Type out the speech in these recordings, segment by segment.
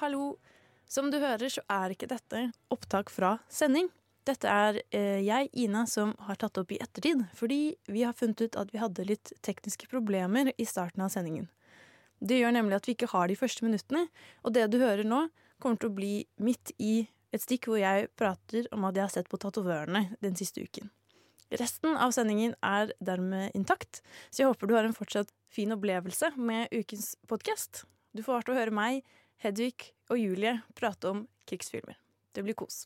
Hallo. Som du hører, så er ikke dette opptak fra sending. Dette er eh, jeg, Ina, som har tatt opp i ettertid, fordi vi har funnet ut at vi hadde litt tekniske problemer i starten av sendingen. Det gjør nemlig at vi ikke har de første minuttene, og det du hører nå, kommer til å bli midt i et stikk hvor jeg prater om at jeg har sett på tatovørene den siste uken. Resten av sendingen er dermed intakt, så jeg håper du har en fortsatt fin opplevelse med ukens podkast. Du får hvert å høre meg, Hedvig og Julie prate om krigsfilmer. Det blir kos.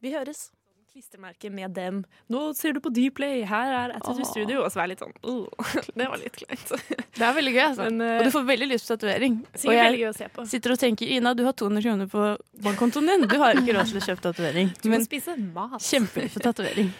Vi høres. klistremerke med dem. Nå ser du på Dplay, her er Attitude Åh. Studio. Og så er jeg litt sånn uh, Det var litt kleint. Det er veldig gøy, altså. Men, uh, og du får veldig lyst på tatovering. Og jeg gøy å se på. sitter og tenker Ina, du har 200 kroner på bankkontoen din. Du har ikke råd til å kjøpe tatovering. Men spise mat. kjemper for tatovering.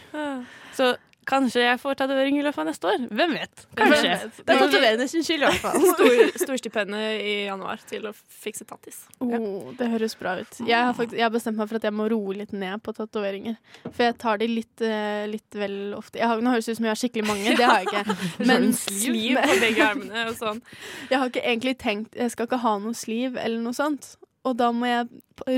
Så kanskje jeg får tatovering i løpet av neste år. Hvem vet? Kanskje. Hvem vet? Det er tatoverende sin skyld, i hvert fall. Stor, Storstipendet i januar til å fikse tattis. Oh, det høres bra ut. Jeg har, faktisk, jeg har bestemt meg for at jeg må roe litt ned på tatoveringer. For jeg tar de litt, eh, litt vel ofte. Jeg har, nå høres det ut som jeg har skikkelig mange, det har jeg ikke. Men Sliv på begge armene og sånn. jeg har ikke egentlig tenkt Jeg skal ikke ha noe sliv eller noe sånt. Og da må jeg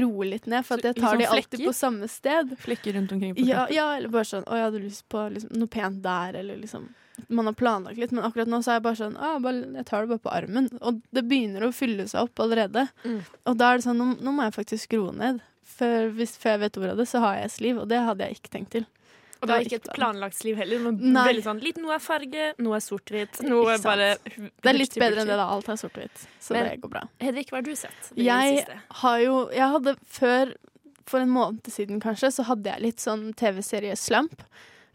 roe litt ned, for jeg tar liksom de alltid flekker? på samme sted. Flekker rundt omkring på Ja, ja, eller bare sånn Å, jeg hadde lyst på liksom, noe pent der, eller liksom Man har planlagt litt, men akkurat nå så er jeg bare sånn Å, bare, Jeg tar det bare på armen. Og det begynner å fylle seg opp allerede. Mm. Og da er det sånn Nå, nå må jeg faktisk roe ned. For hvis, før jeg vet ordet av det, så har jeg sliv, og det hadde jeg ikke tenkt til. Og det er ikke et planlagt sliv heller. Men Nei. veldig sånn, litt Noe er farge, noe er sort-hvitt. Noe Ikke bare Det er litt bedre enn det, da. Alt er sort-hvitt. Så Men- det går bra. Hedvig, hva har du sett? Jeg siste? har jo Jeg hadde før, for en måned siden kanskje, så hadde jeg litt sånn TV-serie-slump.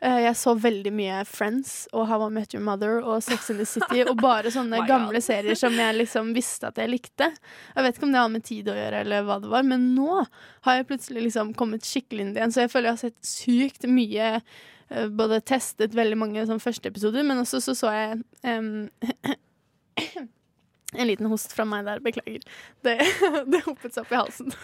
Eh, Jeg så veldig mye Friends og How I Met Your Mother og Sex in the City og bare sånne gamle serier som jeg liksom visste at jeg likte. Jeg vet ikke om det har med tid å gjøre, eller hva det var, men nå har jeg plutselig liksom kommet skikkelig inn i det igjen, så jeg føler jeg har sett sykt mye eh, Både testet veldig mange sånn førsteepisoder, men også så så jeg um, En liten host fra meg der, beklager. Det, det hoppet seg opp i halsen.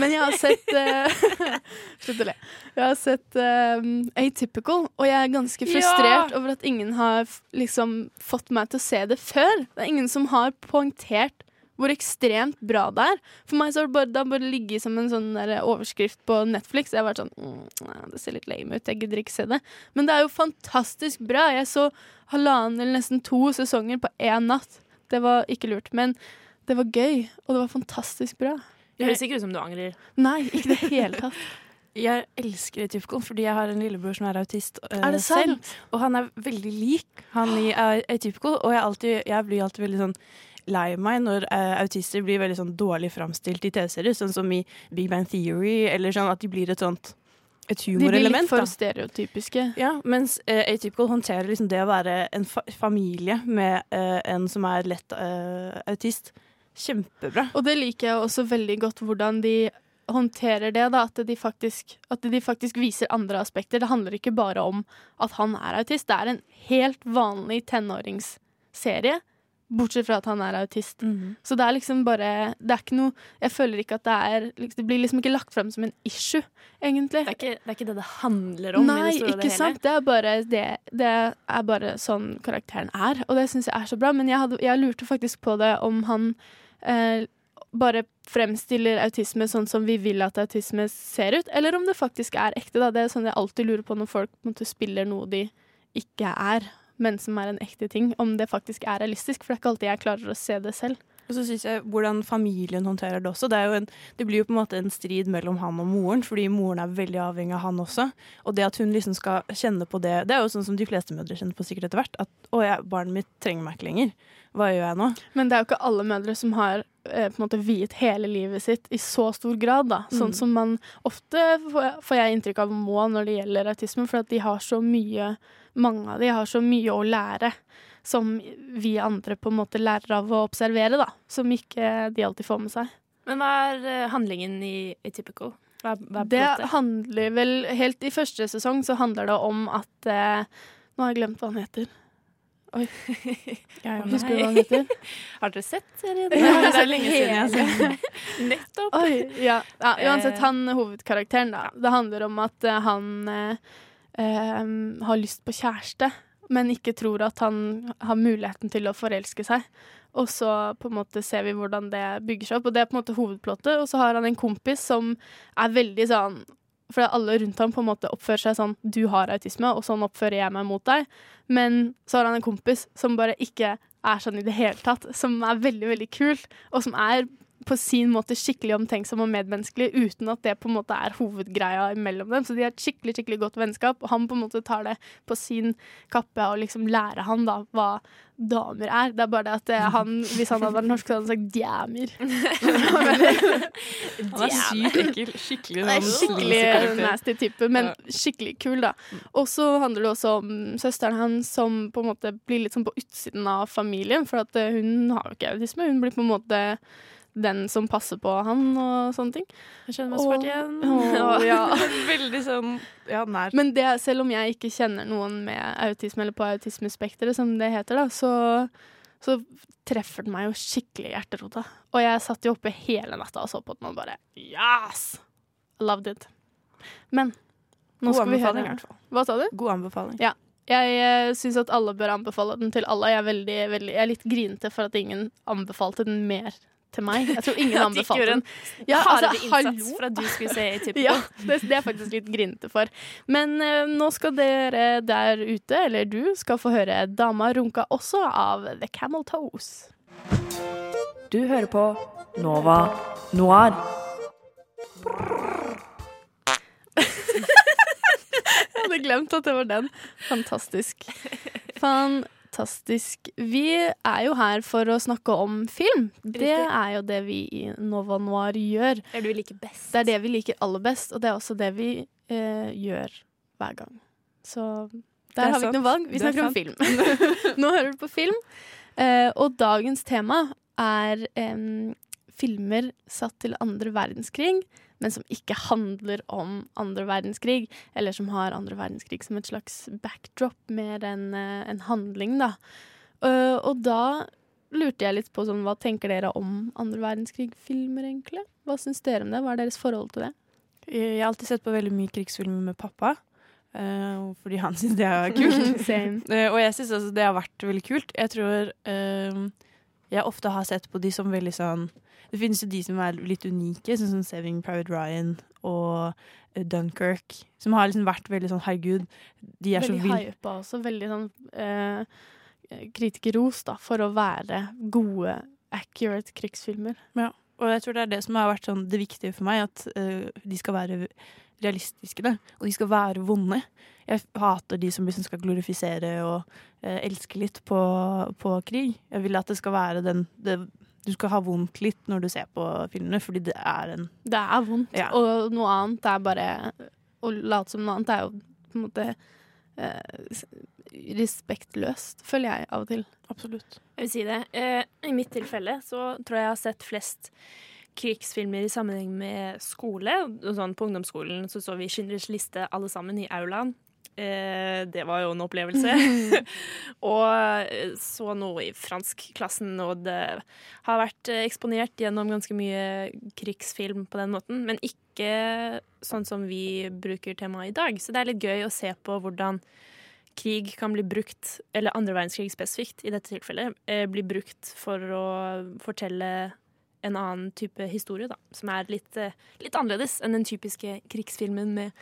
Men jeg har sett uh, Slutt å le. Jeg har sett uh, Atypical, og jeg er ganske frustrert over at ingen har liksom fått meg til å se det før. Det er ingen som har poengtert hvor ekstremt bra det er. For meg så har det bare, det bare ligget som en sånn overskrift på Netflix. Jeg har vært sånn mm, Det ser litt lame ut, jeg gidder ikke se det. Men det er jo fantastisk bra. Jeg så halvannen eller nesten to sesonger på én natt. Det var ikke lurt, men det var gøy, og det var fantastisk bra. Det høres ikke ut som du angrer. Nei, ikke i det hele tatt. Jeg elsker Atypical fordi jeg har en lillebror som er autist uh, Er selv. Og han er veldig lik han i eh, Atypical, og jeg, alltid, jeg blir alltid veldig sånn lei meg når uh, autister blir veldig sånn dårlig framstilt i TV-serier, sånn som i Big Bang Theory, eller sånn at de blir et sånt et humorelement. De blir litt for da. stereotypiske. Ja, mens uh, Atypical håndterer liksom det å være en fa familie med uh, en som er lett uh, autist, kjempebra. Og det liker jeg også veldig godt hvordan de håndterer det, da. At de, faktisk, at de faktisk viser andre aspekter. Det handler ikke bare om at han er autist. Det er en helt vanlig tenåringsserie. Bortsett fra at han er autist. Så det er liksom bare Det er ikke noe Jeg føler ikke at det er Det blir liksom ikke lagt frem som en issue, egentlig. Det er ikke det, er ikke det, det handler om. Nei, det ikke det sant. Det er bare, det, det er bare sånn karakteren er, og det syns jeg er så bra. Men jeg, hadde, jeg lurte faktisk på det om han eh, bare fremstiller autisme sånn som vi vil at autisme ser ut, eller om det faktisk er ekte. Da. Det er sånn jeg alltid lurer på når folk måte, spiller noe de ikke er, men som er en ekte ting. Om det faktisk er realistisk, for det er ikke alltid jeg klarer å se det selv. Og så synes jeg hvordan familien håndterer det også. Det, jo en, det blir jo på en måte en strid mellom han og moren, fordi moren er veldig avhengig av han også. Og det at hun liksom skal kjenne på det Det er jo sånn som de fleste mødre kjenner på sikkert etter hvert. At 'å, jeg, barnet mitt trenger meg ikke lenger'. Hva gjør jeg nå? Men det er jo ikke alle mødre som har eh, på en måte viet hele livet sitt i så stor grad. da. Sånn Mm. som man ofte får, jeg inntrykk av må når det gjelder autisme, for at de har så mye Mange av de har så mye å lære. som vi andre på en måte lærer av å observere, da. Som ikke de alltid får med seg. Men hva er eh, handlingen i Atypical? Hva, hva Det handler vel Helt i første sesong så handler det om at eh, Nå har jeg glemt hva han heter. Oi. Husker du hva han heter? Har dere sett serien? Ja, det er lenge siden jeg har sett den. Nettopp. Oi, ja. ja. Uansett, Eh. han hovedkarakteren, da. Det handler om at eh, han eh, har lyst på kjæreste, men ikke tror at han har muligheten til å forelske seg. Og så på en måte ser vi hvordan det bygger seg opp, og det er på en måte hovedplottet. Og så har han en kompis som er veldig sånn For alle rundt ham på en måte oppfører seg sånn Du har autisme, og sånn oppfører jeg meg mot deg. Men så har han en kompis som bare ikke er sånn i det hele tatt. Som er veldig, veldig kul, og som er på sin måte skikkelig omtenksom og medmenneskelig, uten at det på en måte er hovedgreia mellom dem. Så de har et skikkelig skikkelig godt vennskap, og han på en måte tar det på sin kappe og liksom lærer han da hva damer er. Det er bare det at eh, han, hvis han hadde vært norsk, så hadde han sagt djæmer. Han er sykt ekkel. Skikkelig Han er sånn skikkelig nasty type, men skikkelig kul, da. Og så handler det også om søsteren hans som på en måte blir litt sånn på utsiden av familien, for at eh, hun har jo ikke autisme. Hun blir på en måte den som passer på han og sånne ting. Jeg kjenner meg så fort igjen. Åh, ja. Veldig sånn ja, nær. Men det, selv om jeg ikke kjenner noen med autisme, eller på autismespekteret, som det heter, da, så, så treffer den meg jo skikkelig i hjerterota. Og jeg satt jo oppe hele natta og så på den og bare Yes! Loved it. Men nå God skal vi høre. Hva sa du? God anbefaling. Ja. Jeg uh, syns at alle bør anbefale den til alle. Jeg er, veldig, veldig, jeg er litt grinete for at ingen anbefalte den mer til meg. Jeg tror ingen anbefalte den. en Ja, altså, hallo. for at du skulle se Atypical. Ja, det, det er jeg faktisk litt grinete for. Men eh, nå skal dere der ute, eller du, skal få høre Dama runka også av The Camel Toes. Du hører på Nova Noir. Jeg hadde glemt at det var den. Fantastisk. Fantastisk. Vi er jo her for å snakke om film. Det er jo det vi i Nova Noir gjør. Det er det vi liker best. Det er det vi liker aller best, og det er også det vi eh, gjør hver gang. Så der er har vi ikke noe valg. Vi er snakker om film. Nå hører du på film. Eh, og dagens tema er eh, filmer satt til andre verdenskrig, men som ikke handler om andre verdenskrig, eller som har andre verdenskrig som et slags backdrop, mer enn eh, en handling, da. Eh, og da lurte jeg litt på sånn, hva tenker dere om andre verdenskrig-filmer, egentlig? Hva syns dere om det? Hva er deres forhold til det? Jeg har alltid sett på veldig mye krigsfilmer med pappa. Uh, fordi han syns det er kult. Og jeg syns altså det har vært veldig kult. Jeg tror eh, jeg ofte har sett på de som veldig sånn Det finnes jo de som er litt unike, sånn som Saving Private Ryan og Dunkerque, Dunkirk. Som har liksom vært veldig sånn herregud, de er så Veldig ville. hypa også. Veldig sånn eh, kritikerros, da, for å være gode, accurate krigsfilmer. Ja. Og jeg tror det er det som har vært sånn det viktige for meg, at eh, de skal være realistiske, da. Og de skal være vonde. Jeg hater de som liksom skal glorifisere og eh, elske litt på, på krig. Jeg vil at det skal være den det, Du skal ha vondt litt når du ser på filmene, fordi det er en Det er vondt, Ja. og noe annet er bare Å late som noe annet er jo på en måte eh, respektløst, føler jeg av og til. Absolutt. Jeg vil si det. Eh, I mitt tilfelle så tror jeg jeg har sett flest krigsfilmer i sammenheng med skole. Og Sånn, på ungdomsskolen så så vi Schindlers liste alle sammen i aulaen. Eh, det var jo en opplevelse. og eh, så noe i franskklassen, og det har vært eh, eksponert gjennom ganske mye krigsfilm på den måten. Men ikke sånn som vi bruker temaet i dag. Så det er litt gøy å se på hvordan krig kan bli brukt, eller andre verdenskrig spesifikt i dette tilfellet, eh, blir brukt for å fortelle en annen type historie, da. Som er litt, eh, litt annerledes enn den typiske krigsfilmen med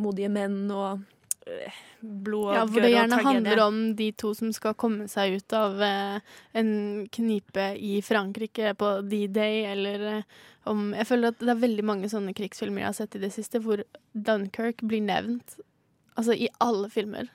modige menn og eh, blod og Ja, hvor det gjerne handler om de to som skal komme seg ut av eh, en knipe i Frankrike på D-Day, eller eh, om Jeg føler at det er veldig mange sånne krigsfilmer jeg har sett i det siste, hvor Dunkerque blir nevnt. Altså i alle filmer.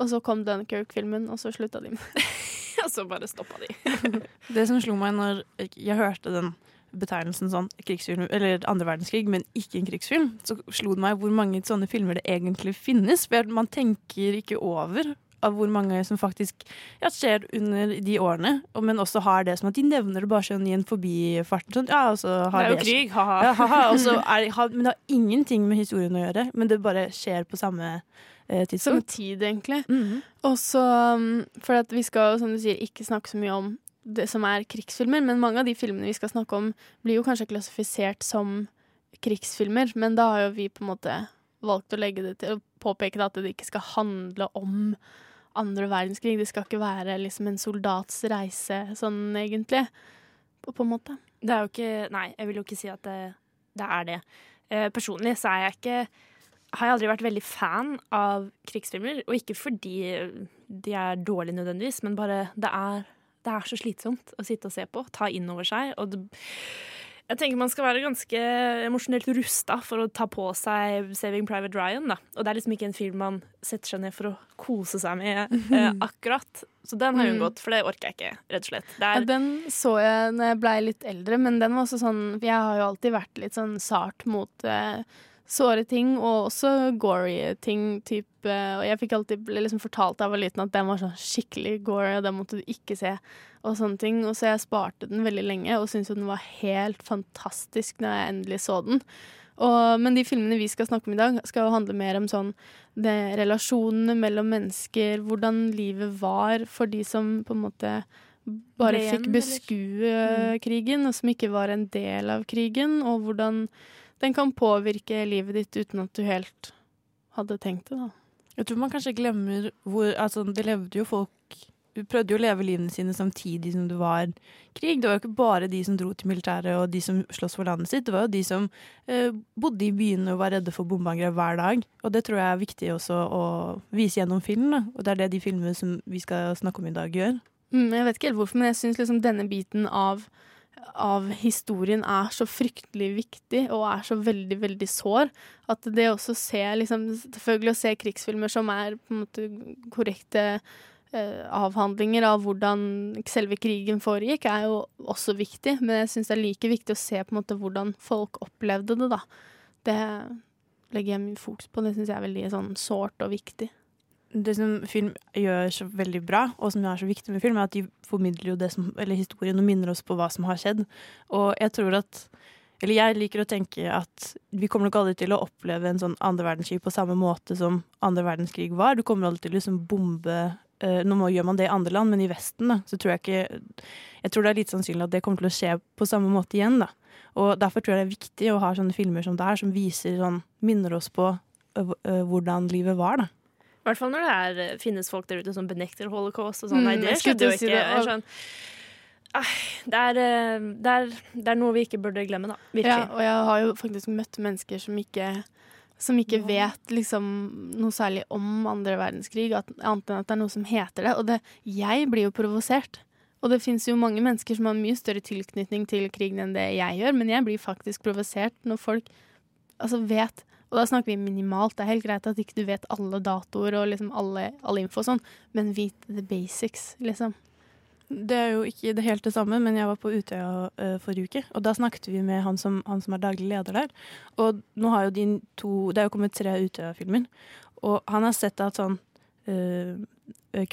Og så kom Dunkerque-filmen, og så slutta de. Og så bare stoppa de. Det som slo meg når jeg hørte den betegnelsen sånn krigsfilm, eller andre verdenskrig, men ikke en krigsfilm, så slo det meg hvor mange sånne filmer det egentlig finnes. For man tenker ikke over av hvor mange som faktisk ja, skjer under de årene. Men også har det som at de nevner det bare sånn i en forbifart. Sånn, ja, og så har Det er jo krig, ha-ha. Ja, men det har ingenting med historien å gjøre. Men det bare skjer på samme eh, tidspunkt. tid, egentlig. Mhm. Og så, um, for vi skal jo, som du sier, ikke snakke så mye om det som er krigsfilmer, men mange av de filmene vi skal snakke om, blir jo kanskje klassifisert som krigsfilmer, men da har jo vi på en måte valgt å legge det til påpeke det at det ikke skal handle om andre verdenskrig. Det skal ikke være liksom en soldats reise sånn, egentlig. På, på en måte. Det er jo ikke Nei, jeg vil jo ikke si at det, det er det. Eh, personlig så er jeg ikke har jeg aldri vært veldig fan av krigsfilmer. Og ikke fordi de er dårlige nødvendigvis, men bare det er, det er så slitsomt å sitte og se på. Ta inn over seg. Og det, jeg tenker man skal være ganske emosjonelt rusta for å ta på seg 'Saving Private Ryan'. Da. Og det er liksom ikke en film man setter seg ned for å kose seg med eh, akkurat. Så den har jeg Mm. unngått, for det orker jeg ikke, rett og slett. Det Ja, er, den så jeg når jeg blei litt eldre, men den var også sånn Jeg har jo alltid vært litt sånn sart mot eh, såre ting, og også gory ting. Typ, eh, og jeg fikk alltid liksom fortalt da jeg var liten at den var sånn skikkelig gory, og den måtte du ikke se. Og sånne ting. Og så jeg sparte den veldig lenge, og syntes jo den var helt fantastisk når jeg endelig så den. Og, men de filmene vi skal snakke om i dag, skal jo handle mer om sånn det, relasjonene mellom mennesker, hvordan livet var for de som på en måte bare Ren, fikk beskue Mm. krigen, og som ikke var en del av krigen, og hvordan den kan påvirke livet ditt uten at du helt hadde tenkt det, da. Jeg tror man kanskje glemmer hvor Altså, det levde jo folk Du prøvde jo å leve livene sine samtidig som det var krig. Det var jo ikke bare de som dro til militæret og de som sloss for landet sitt. Det var jo de som eh, bodde i byene og var redde for bombeangrep hver dag. Og det tror jeg er viktig også å vise gjennom film. Da. Og det er det de filmene som vi skal snakke om i dag, gjør. Mm, jeg vet ikke helt hvorfor, men jeg syns liksom denne biten av, av historien er så fryktelig viktig og er så veldig, veldig sår. At det også se liksom, Selvfølgelig å se krigsfilmer som er på en måte korrekte eh, avhandlinger av hvordan selve krigen foregikk, er jo også viktig. Men jeg syns det er like viktig å se på en måte hvordan folk opplevde det, da. Det legger jeg mye fokus på. Det syns jeg er veldig sånn sårt og viktig. Det som film gjør så veldig bra, og som er så viktig med film, er at de formidler jo det som, eller historien og minner oss på hva som har skjedd. Og jeg tror at Eller jeg liker å tenke at vi kommer nok aldri til å oppleve en sånn andre verdenskrig på samme måte som andre verdenskrig var. Du kommer aldri til å liksom bombe eh, Nå gjør man det i andre land, men i Vesten da, så tror jeg ikke Jeg tror det er litt sannsynlig at det kommer til å skje på samme måte igjen. da. Og Derfor tror jeg det er viktig å ha sånne filmer som det her, som viser sånn, minner oss på ø, ø, hvordan livet var. da. I hvert fall når det er, eh, finnes folk der ute som benekter holocaust og sånn. Mm, Nei, det skjedde jo ikke. det, Det er sånn, det, er, eh, det, er, det er noe vi ikke burde glemme, da. Ja, og jeg har jo faktisk møtt mennesker som ikke som ikke vet liksom noe særlig om andre verdenskrig, at, annet enn at det er noe som heter det. Og det, jeg blir jo provosert. Og det fins jo mange mennesker som har mye større tilknytning til krigen enn det jeg gjør, men jeg blir faktisk provosert når folk altså vet Og da snakker vi minimalt. Det er helt greit at ikke du vet alle datoer og liksom alle, alle info og sånn, men vit the basics, liksom. Det er jo ikke det helt det samme, men jeg var på Utøya uh, forrige uke, og da snakket vi med han som, han som er daglig leder der. Og nå har jo de to Det er jo kommet tre Utøya-filmer, og han har sett at sånn eh,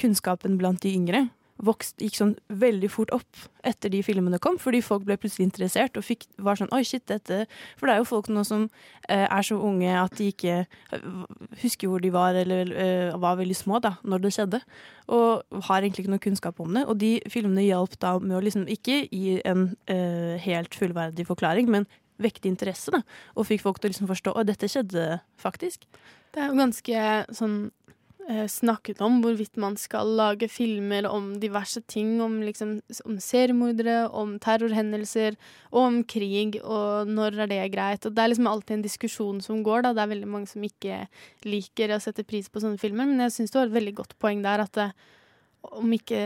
Kunnskapen blant de yngre vokst, gikk sånn veldig fort opp etter de filmene kom, fordi folk ble plutselig interessert og fikk, var sånn Oi, shit, dette For det er jo folk nå som eh, er så unge at de ikke eh, husker hvor de var, eller eh, var veldig små da, når det skjedde. Og har egentlig ikke noe kunnskap om det. Og de filmene hjalp da med å liksom ikke gi en eh, helt fullverdig forklaring, men vekte interesse, da. Og fikk folk til å liksom forstå at dette skjedde faktisk. Det er jo ganske sånn snakket om hvorvidt man skal lage filmer om diverse ting, om liksom om seriemordere, om terrorhendelser og om krig, og når er det greit. Og det er liksom alltid en diskusjon som går, da. Det er veldig mange som ikke liker å sette pris på sånne filmer, men jeg syns du har et veldig godt poeng der, at det, om ikke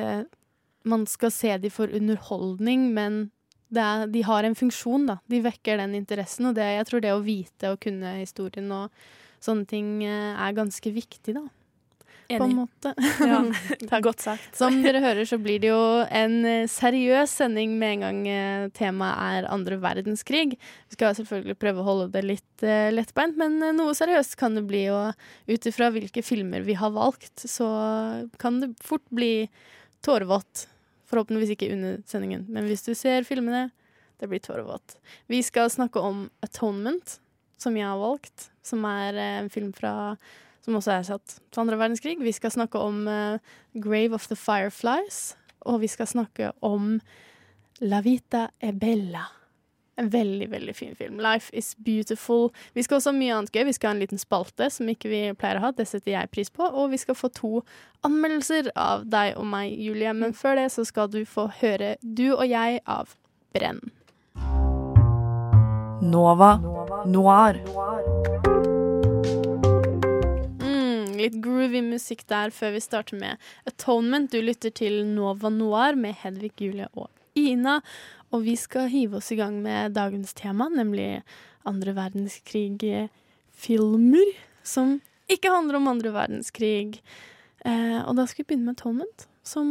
man skal se de for underholdning, men det er, de har en funksjon, da. De vekker den interessen, og det, jeg tror det å vite og kunne historien og sånne ting eh, er ganske viktig, da. På en måte. Ja. Godt sagt. Som dere hører, så blir det jo en eh, seriøs sending med en gang eh, temaet er andre verdenskrig. Vi skal selvfølgelig prøve å holde det litt uh, lettbeint, men noe seriøst kan det bli. Og ut ifra hvilke filmer vi har valgt, så kan det fort bli tårevått. Forhåpentligvis ikke under sendingen, men hvis du ser filmene, det blir tårevått. Vi skal snakke om Atonement, som jeg har valgt, som er en film fra som også er satt til andre verdenskrig. Vi skal snakke om uh, Grave of the Fireflies, og vi skal snakke om La Vita e Bella. En veldig, veldig fin film. Life is beautiful. Vi skal også ha mye annet gøy. Vi skal ha en liten spalte som ikke vi pleier å ha. Det setter jeg pris på. Og vi skal få to anmeldelser av deg og meg, Julie. Men før det så skal du få høre Du og jeg av Brenn. Nova Noir. Litt groovy musikk der før vi starter med Atonement. Du lytter til Nova Noir med Hedvig, Julie og Ina. Og vi skal hive oss i gang med dagens tema, nemlig andre verdenskrig-filmer. Som ikke handler om andre verdenskrig. Eh, og da skal vi begynne med Atonement, som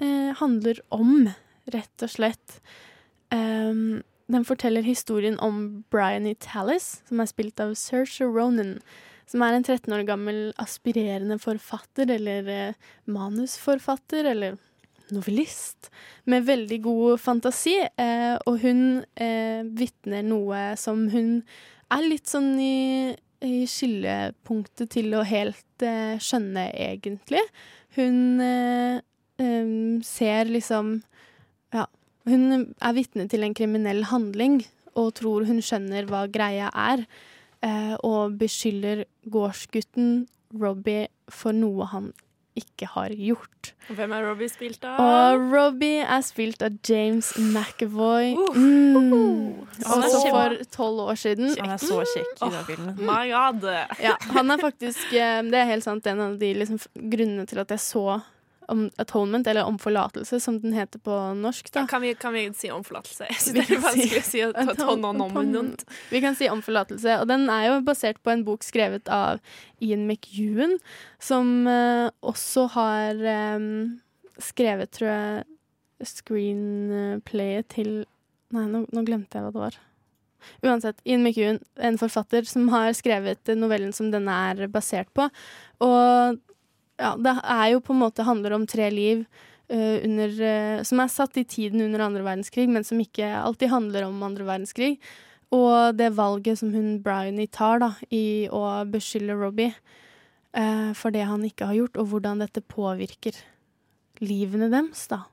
eh, handler om, rett og slett ehm, Den forteller historien om Brian E. Tallis, som er spilt av Saoirse Ronan som er en 13 år gammel aspirerende forfatter, eller eh, manusforfatter, eller novellist, med veldig god fantasi. Eh, og hun eh, vitner noe som hun er litt sånn i, i skillepunktet til å helt eh, skjønne, egentlig. Hun eh, em, ser liksom Ja, hun er vitne til en kriminell handling og tror hun skjønner hva greia er eh, og beskylder gårdsgutten Robbie for noe han ikke har gjort. Hvem er Robbie spilt av? Og Robbie er spilt av James McAvoy. Uh, Mm. Han er Også kjempe- for tolv år siden. Han er så kjekk i den filmen. My God. Ja, han er faktisk eh, Det er helt sant en av de liksom, grunnene til at jeg så om Atonement, eller Om forlatelse, som den heter på norsk. da. Kan vi, kan vi si om forlatelse? Jeg Vi synes det kan er vanskelig å si- si at ta tonnonominant. Vi kan si om forlatelse, og den er jo basert på en bok skrevet av Ian McEwan, som uh, også har um, skrevet, tror jeg, screenplayet til Nei, nå, nå glemte jeg hva det var. Uansett, Ian McEwan, en forfatter som har skrevet novellen som denne er basert på. Og ja, det er jo på en måte handler om tre liv uh, under, uh, som er satt i tiden under andre verdenskrig, men som ikke alltid handler om andre verdenskrig. Og det valget som hun Bryony tar da, i å beskylde Robbie uh, for det han ikke har gjort, og hvordan dette påvirker livene deres, da.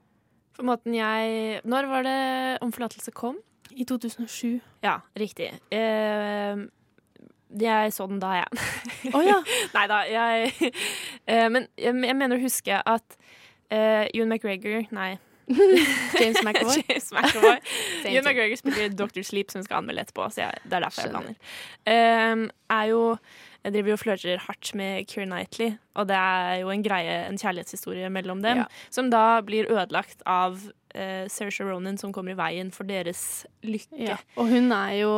På måten jeg Når var det om forlatelse kom? I 2007. Ja, riktig. Eh, jeg så den da, jeg. Oh, ja! Nei da, jeg eh, Men jeg, jeg mener å huske at eh, Ewan McGregor Nei. James McAvoy. James McAvoy. Ewan. McGregor spiller Dr. Sleep, som vi skal anmelde etterpå. Så jeg, det er derfor jeg blander. Um, er jo Jeg driver jo flørter hardt med Keir Knightley, og det er jo en greie, en kjærlighetshistorie mellom dem, Ja. som da blir ødelagt av uh, Saoirse Ronan, som kommer i veien for deres lykke. Ja. Og hun er jo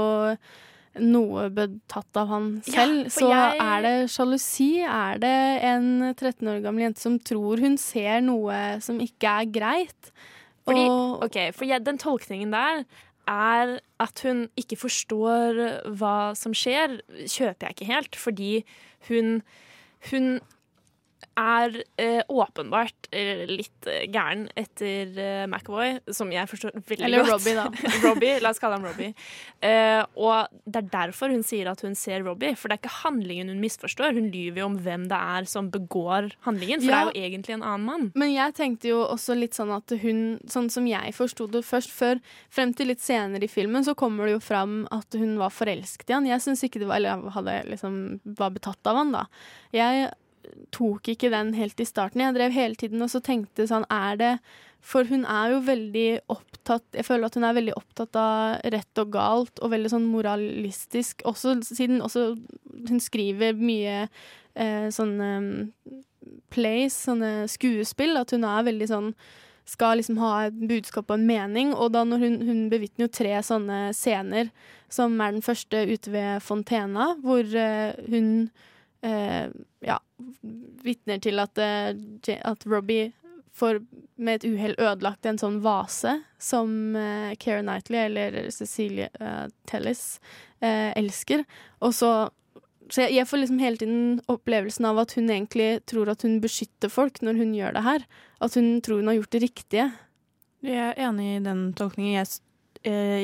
noe betatt av han selv. ja, så jeg- er det sjalusi? Er det en 13 år gammel jente som tror hun ser noe som ikke er greit? Fordi, Og- ok, for jeg, den tolkningen der er at hun ikke forstår hva som skjer, kjøper jeg ikke helt. Fordi hun, hun er eh, åpenbart eh, litt eh, gæren etter eh, McAvoy, som jeg forstår veldig Eller godt. Robbie, da. Robbie, La oss kalle ham Robbie. Eh, og det er derfor hun sier at hun ser Robbie, for det er ikke handlingen hun misforstår. Hun lyver jo om hvem det er som begår handlingen, for Ja. det er jo egentlig en annen mann. Men jeg tenkte jo også litt sånn at hun, sånn som jeg forsto det først før, frem til litt senere i filmen, så kommer det jo fram at hun var forelsket i han. Jeg syns ikke det var Eller hadde liksom var betatt av han, da. Jeg tok ikke den helt i starten. Jeg drev hele tiden og så tenkte sånn, er det For hun er jo veldig opptatt Jeg føler at hun er veldig opptatt av rett og galt, og veldig sånn moralistisk, også siden også hun skriver mye eh, sånne plays, sånne skuespill, at hun er veldig sånn skal liksom ha et budskap og en mening, og da når hun, hun bevitner jo tre sånne scener, som er den første ute ved Fontena, hvor eh, hun eh, ja, vitner til at, eh, at Robbie får med et uhell ødelagt en sånn vase som eh, Keira Knightley eller Cecilie eh, Tellis eh, elsker. Og så så jeg, jeg får liksom hele tiden opplevelsen av at hun egentlig tror at hun beskytter folk når hun gjør det her. At hun tror hun har gjort det riktige. Jeg er enig i den tolkningen. Jeg,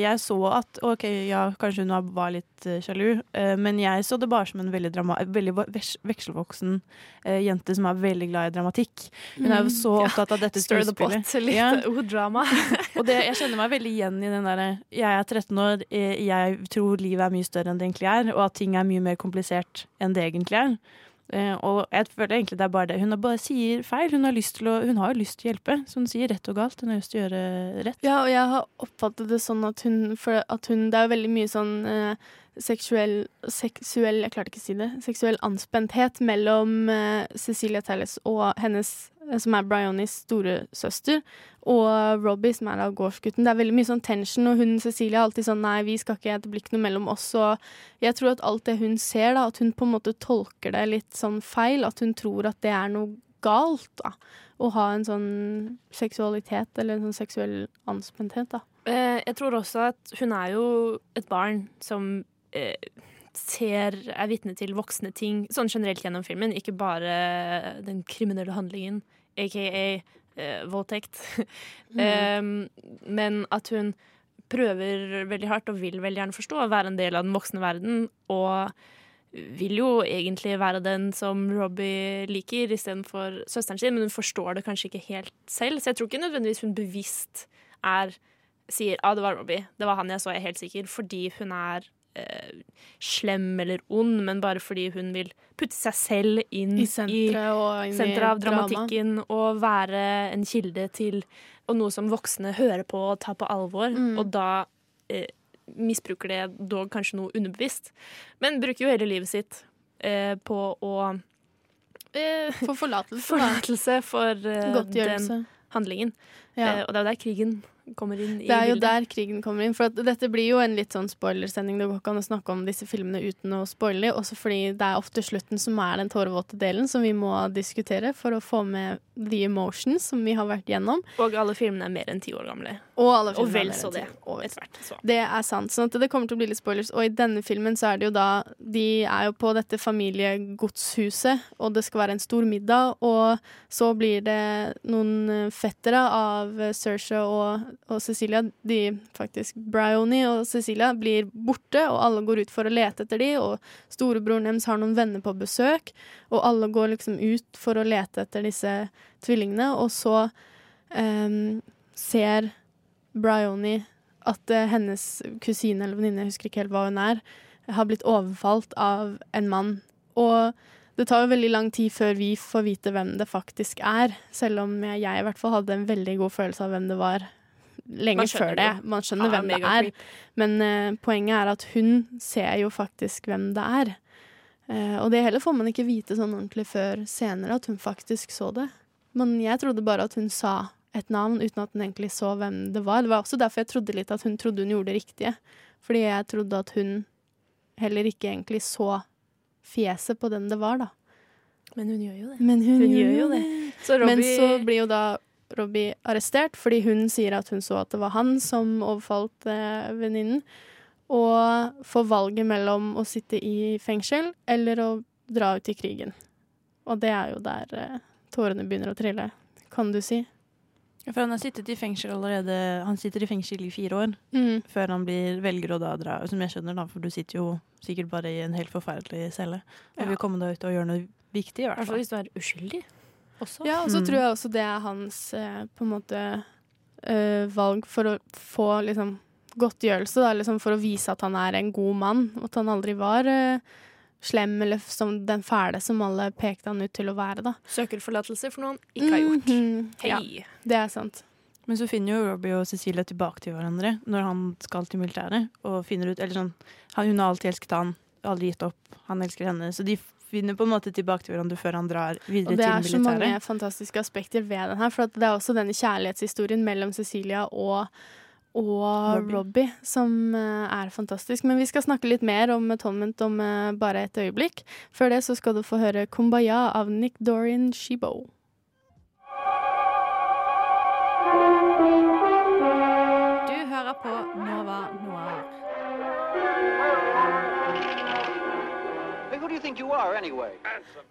jeg så at OK, ja, kanskje hun var litt eh, sjalu, eh, men jeg så det bare som en veldig, drama veldig veks- vekselvoksen eh, jente som er veldig glad i dramatikk. Hun er jo så Ja. opptatt av dette skuespillet. Stir the pot. Litt Ja. Og det, jeg kjenner meg veldig igjen i den derre Jeg er 13 år, eh, jeg tror livet er mye større enn det egentlig er, og at ting er mye mer komplisert enn det egentlig er. Eh, og jeg føler egentlig det er bare det. Hun bare sier feil. Hun har, lyst til å, hun har jo lyst til å hjelpe, så hun sier rett og galt. Hun har lyst til å gjøre rett. Ja, og jeg har oppfattet det sånn at hun, at hun Det er jo veldig mye sånn eh, seksuell Seksuell Jeg klarte ikke å si det. Seksuell anspenthet mellom uh, Cecilia Tallis og hennes, eh, som er Bryonis storesøster, og Robbie, som er av gårdsgutten. Det er veldig mye sånn tension, og hun Cecilia er alltid sånn Nei, vi skal ikke, det blir ikke noe mellom oss. Og jeg tror at alt det hun ser, da, at hun på en måte tolker det litt sånn feil. At hun tror at det er noe galt, da. Å ha en sånn seksualitet, eller en sånn seksuell anspenthet, da. Eh, jeg tror også at hun er jo et barn som ser, er vitne til voksne ting sånn generelt gjennom filmen, ikke bare den kriminelle handlingen, aka eh, voldtekt. Em, men at hun prøver veldig hardt og vil veldig gjerne forstå og være en del av den voksne verden. Og vil jo egentlig være den som Robbie liker, istedenfor søsteren sin, men hun forstår det kanskje ikke helt selv. Så jeg tror ikke nødvendigvis hun bevisst er sier ja, det var Robbie, det var han jeg så, jeg er helt sikker, fordi hun er eh, slem eller ond, men bare fordi hun vil putte seg selv inn I senteret senteret av drama. dramatikken og være en kilde til og noe som voksne hører på og tar på alvor, Mm. og da eh, misbruker det dog kanskje noe underbevisst, men bruker jo hele livet sitt eh, på å eh, For forlatelse. Forlatelse for eh, den handlingen. Ja. Eh, og det er jo der krigen kommer inn i Det er jo bildet. der krigen kommer inn. For dette blir jo en litt sånn spoilersending. Det går ikke an å snakke om disse filmene uten å spoile dem. Også fordi det er ofte slutten som er den tårevåte delen som vi må diskutere for å få med the emotions som vi har vært gjennom. Og alle filmene er mer enn ti år gamle. Og, alle Og vel så det. Etter hvert. Så. Det er sant. sånn at det kommer til å bli litt spoilers. Og i denne filmen så er det jo da De er jo på dette familiegodshuset, og det skal være en stor middag. Og så blir det noen eh, fettere av Sersha og, og Cecilia. De faktisk Bryony og Cecilia blir borte, og alle går ut for å lete etter de, og storebroren deres har noen venner på besøk, og alle går liksom ut for å lete etter disse tvillingene, og så um, ser Bryony at uh, hennes kusine eller venninne, jeg husker ikke helt hva hun er, har blitt overfalt av en mann. Og det tar jo veldig lang tid før vi får vite hvem det faktisk er, selv om jeg, jeg i hvert fall hadde en veldig god følelse av hvem det var lenge før det. Man skjønner Ja, hvem det er. creep. Men uh, poenget er at hun ser jo faktisk hvem det er. Uh, og det heller får man ikke vite sånn ordentlig før senere, at hun faktisk så det. Men jeg trodde bare at hun sa et navn uten at hun egentlig så hvem det var. Det var også derfor jeg trodde litt at hun trodde hun gjorde det riktige. Fordi jeg trodde at hun heller ikke egentlig så fjeset på den det var, da. Men hun gjør jo det. Men hun, Hun gjør jo det. Så Robbie Men så blir jo da Robbie arrestert fordi hun sier at hun så at det var han som overfalt eh, venninnen. Og får valget mellom å sitte i fengsel eller å dra ut i krigen. Og det er jo der eh, tårene begynner å trille, kan du si. For han har sittet i fengsel allerede Han sitter i fengsel i fire år Mm. før han blir, velger å da dra. Som jeg skjønner, da, for du sitter jo sikkert bare i en helt forferdelig celle. Og Ja. vil komme deg ut og gjøre noe viktig, i hvert fall Altså, hvis du er uskyldig. Også. Ja, og så Mm. tror jeg også det er hans eh, på en måte eh, valg for å få liksom godtgjørelse, da, liksom for å vise at han er en god mann, og at han aldri var eh, slem eller som den fæle som alle pekte han ut til å være, da. Søker forlatelse for noe han ikke har gjort. Mm -hmm. Hei. det er sant. Men så finner jo Robbie og Cecilie tilbake til hverandre når han skal til militæret. Og finner ut, eller sånn, Hun har alltid elsket han, aldri gitt opp. Han elsker henne. Så de finner på en måte tilbake til hverandre før han drar videre til Og det er så mange fantastiske aspekter ved den her, for det er også denne kjærlighetshistorien mellom Cecilia og, og Robbie. Robbie, som eh, er fantastisk. Men vi skal snakke litt mer om Atonement om eh, bare et øyeblikk. Før det så skal du få høre 'Kumbaya' av Nick Dorian Shibo. Du hører på Nova Noir. Think you are, anyway?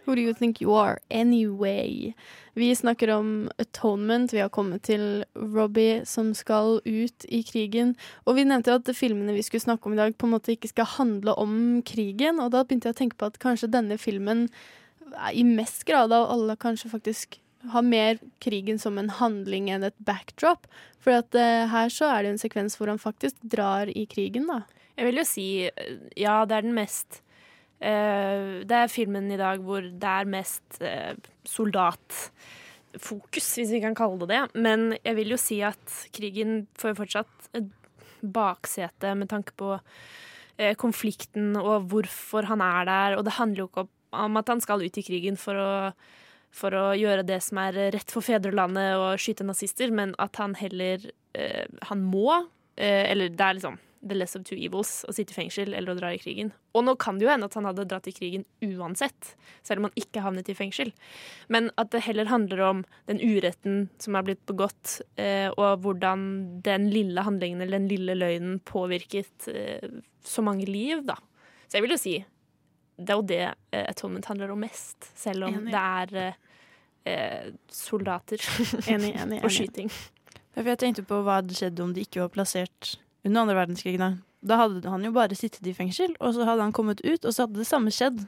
Who do you think you are anyway? Vi snakker om atonement. Vi har kommet til Robbie som skal ut i krigen. Og vi nevnte jo at filmene vi skulle snakke om i dag, på en måte ikke skal handle om krigen. Og da begynte jeg å tenke på at kanskje denne filmen er i mest grad av alle kanskje faktisk har mer krigen som en handling enn et backdrop. For at uh, her så er det jo en sekvens hvor han faktisk drar i krigen, da. Jeg vil jo si eh, ja, det er den mest eh, Det er filmen i dag hvor det er mest eh, soldatfokus, hvis vi kan kalle det det. Men jeg vil jo si at krigen får fortsatt et baksete med tanke på eh, konflikten og hvorfor han er der. Og det handler jo ikke om- at han skal ut i krigen for å for å gjøre det som er rett for fedrelandet og skyte nazister, men at han heller eh, Han må, eh, eller det er liksom the less of two evils å sitte i fengsel eller å dra i krigen. Og nå kan det jo hende at han hadde dratt i krigen uansett, selv om han ikke havnet i fengsel. Men at det heller handler om den uretten som er blitt begått, eh, og hvordan den lille handlingen eller den lille løgnen påvirket eh, så mange liv, da. Så jeg vil jo si det er jo det eh, Atonement handler om mest, selv om Enig. det er eh, eh, soldater Enig, enig, og skyting. Jeg tenkte på hva hadde skjedd om de ikke var plassert under andre verdenskrig. Da. da hadde han jo bare sittet i fengsel, og så hadde han kommet ut, og så hadde det samme skjedd.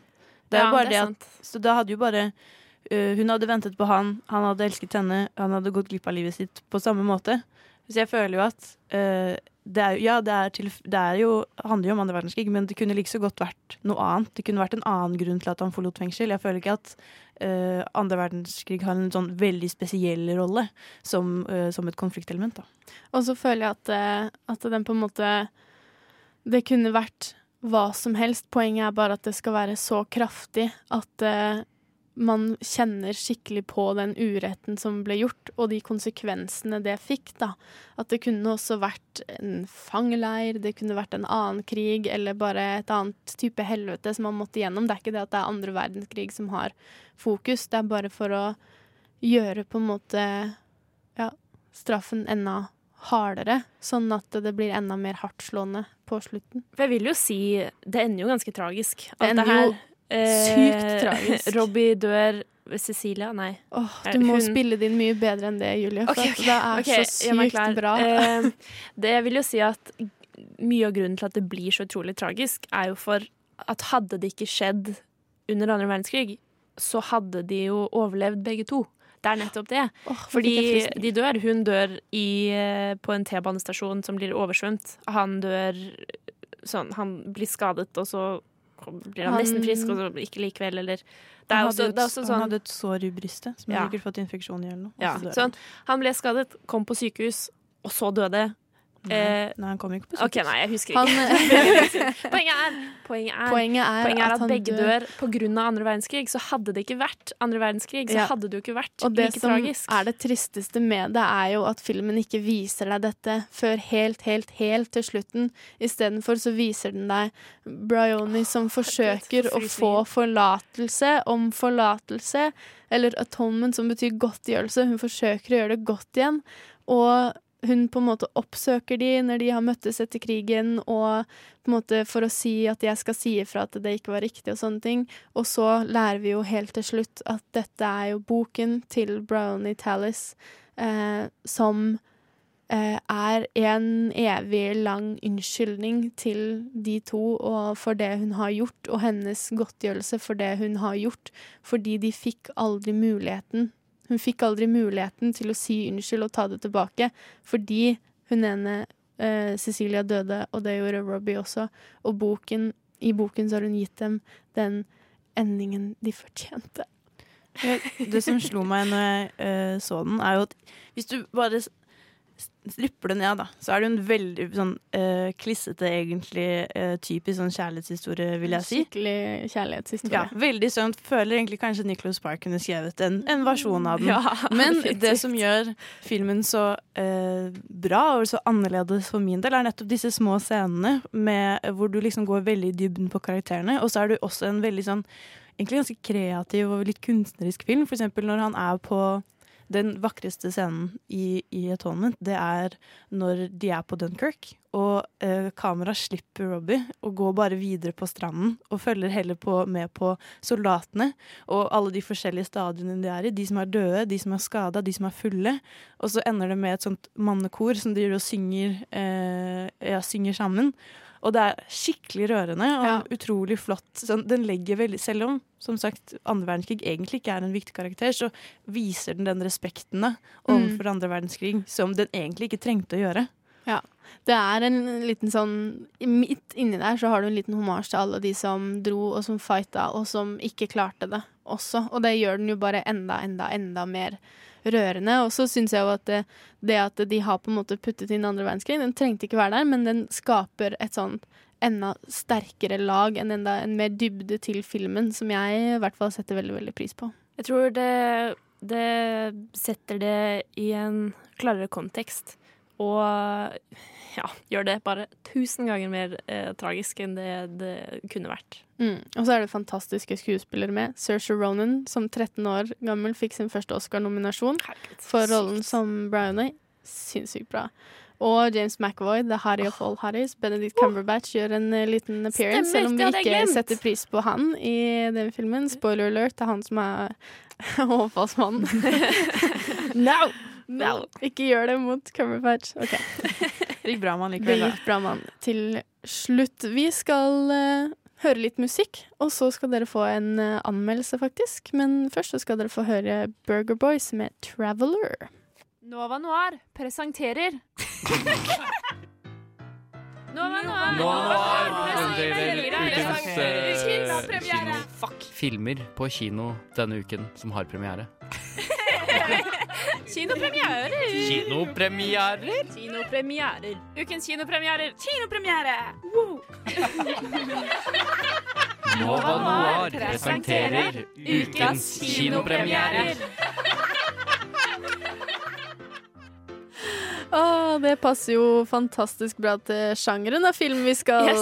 Det er Ja, bare det det er at, så da hadde jo bare uh, Hun hadde ventet på han, han hadde elsket henne, han hadde gått glipp av livet sitt på samme måte. Så jeg føler jo at øh, det er, Ja, det, er til, det er jo, handler jo om andre verdenskrig, men det kunne like så godt vært noe annet. Det kunne vært en annen grunn til at han forlot fengsel. Jeg føler ikke at uh, andre verdenskrig har en sånn veldig spesiell rolle som, uh, som et konfliktelement. da. Og så føler jeg at, eh, at den på en måte Det kunne vært hva som helst. Poenget er bare at det skal være så kraftig at eh, man kjenner skikkelig på den uretten som ble gjort, og de konsekvensene det fikk. da. At det kunne også vært en fangeleir, det kunne vært en annen krig, eller bare et annet type helvete som man måtte gjennom. Det er ikke det at det er andre verdenskrig som har fokus, det er bare for å gjøre på en måte ja, straffen enda hardere, sånn at det blir enda mer hardtslående på slutten. For jeg vil jo si Det ender jo ganske tragisk. Det Alt ender her, jo sykt tragisk. Robbie dør Cecilia, nei. Eh, du må hun- spille din mye bedre enn det, Julie. For okay, okay, det er okay, så sykt bra. Eh, det vil jo si at mye av grunnen til at det blir så utrolig tragisk, er jo for at hadde det ikke skjedd under andre verdenskrig, så hadde de jo overlevd begge to. Det er nettopp det. Oh, Fordi de dør. Hun dør i, eh, på en T-banestasjon som blir oversvømt. Han dør sånn Han blir skadet, og så blir han, Han- nesten frisk, og så ikke likevel, eller Det er Han også, det er et, sånn han hadde et sår i brystet, som Ja. hadde sikkert fått infeksjon i eller noe. ja, så sånn, Han ble skadet, kom på sykehus, og så døde. Nei, Eh, nei, han kom ikke på OK, sykehus. nei, jeg husker ikke. Han, poenget er, poenget er Poenget er, Poenget er at, han begge dør. av andre verdenskrig. Så hadde det ikke vært andre verdenskrig, så Ja. hadde det jo ikke vært Og det som er det tristeste med det, er jo at filmen ikke viser deg dette før helt, helt, helt til slutten. Istedenfor så viser den deg Bryony som forsøker å få forlatelse om forlatelse, eller atonement, som betyr godtgjørelse. Hun forsøker å gjøre det godt igjen, og hun på en måte oppsøker de når de har møttes etter krigen, og på en måte for å si at jeg skal si ifra at det ikke var riktig og sånne ting. Og så lærer vi jo helt til slutt at dette er jo boken til Brownie Tallis, eh, som eh, er en evig lang unnskyldning til de to og for det hun har gjort, og hennes godtgjørelse for det hun har gjort, fordi de fikk aldri muligheten. Hun fikk aldri muligheten til å si unnskyld og ta det tilbake, fordi hun ene eh, Cecilia døde, og det gjorde Robbie også. Og boken, i boken så har hun gitt dem den endingen de fortjente. Det som slo meg når jeg uh, så den, er jo at hvis du bare stripper det ned, da, så er det en veldig sånn eh, klissete, egentlig eh, typisk sånn kjærlighetshistorie, vil jeg si. Skikkelig kjærlighetshistorie. Ja, veldig sånn, Føler egentlig kanskje Nicholas Park kunne skrevet en, en versjon av den. Ja, Men det som gjør filmen så eh, bra og så annerledes for min del, er nettopp disse små scenene med, hvor du liksom går veldig i dybden på karakterene. Og så er du også en veldig sånn egentlig ganske kreativ og litt kunstnerisk film. Eksempel når han er på den vakreste scenen i, i Atonement, det er når de er på Dunkerque, og eh, kameraet slipper Robbie og går bare videre på stranden og følger heller på, med på soldatene og alle de forskjellige stadiene de er i. De som er døde, de som er skada, de som er fulle. Og så ender det med et sånt mannekor som driver og synger, eh, ja, synger sammen. Og det er skikkelig rørende og utrolig flott. Sånn, den legger veldig, Selv om som sagt, andre verdenskrig egentlig ikke er en viktig karakter, så viser den den respekten overfor mm. andre verdenskrig som den egentlig ikke trengte å gjøre. Ja. Det er en liten sånn Midt inni der så har du en liten homasj til alle de som dro og som fighta, og som ikke klarte det også. Og det gjør den jo bare enda, enda, enda mer rørende. Og så syns jeg jo at det, det at de har på en måte puttet inn andre verdenskrig, den trengte ikke være der, men den skaper et sånn enda sterkere lag, en, enda, en mer dybde til filmen, som jeg i hvert fall setter veldig, veldig pris på. Jeg tror det, det setter det i en klarere kontekst. Og ja, gjør det bare tusen ganger mer eh, tragisk enn det det kunne vært. Mm. Og så er det fantastiske skuespillere med. Saoirse Ronan, som 13 år gammel fikk sin første Oscar-nominasjon for rollen som Brownie. Sinnssykt bra. Og James McAvoy, The Harry of all Harrys. Benedict Cumberbatch gjør en eh, liten appearance, Stemmer, selv om vi ikke setter pris på han i den filmen. Spoiler alert, det er han som er overfallsmannen. no! no! Ikke gjør det mot Cumberbatch. Okay. Det gikk bra med han likevel. da. gikk bra, mann. Til slutt. Vi skal eh, høre litt musikk, og så skal dere få en eh, anmeldelse, faktisk. Men først så skal dere få høre Burger Boys med 'Traveler'. Nova Noir presenterer Nova Noir, Noir presenterer ukens, eh, kinopremiere. Fuck. Filmer på kino denne uken som har premiere. Kinopremierer. Kinopremierer? Kinopremierer. Ukens kinopremierer. Kinopremiere! Wow. Nova Noir presenterer ukens kinopremierer. Å, det passer jo fantastisk bra til sjangeren av film vi skal Yes.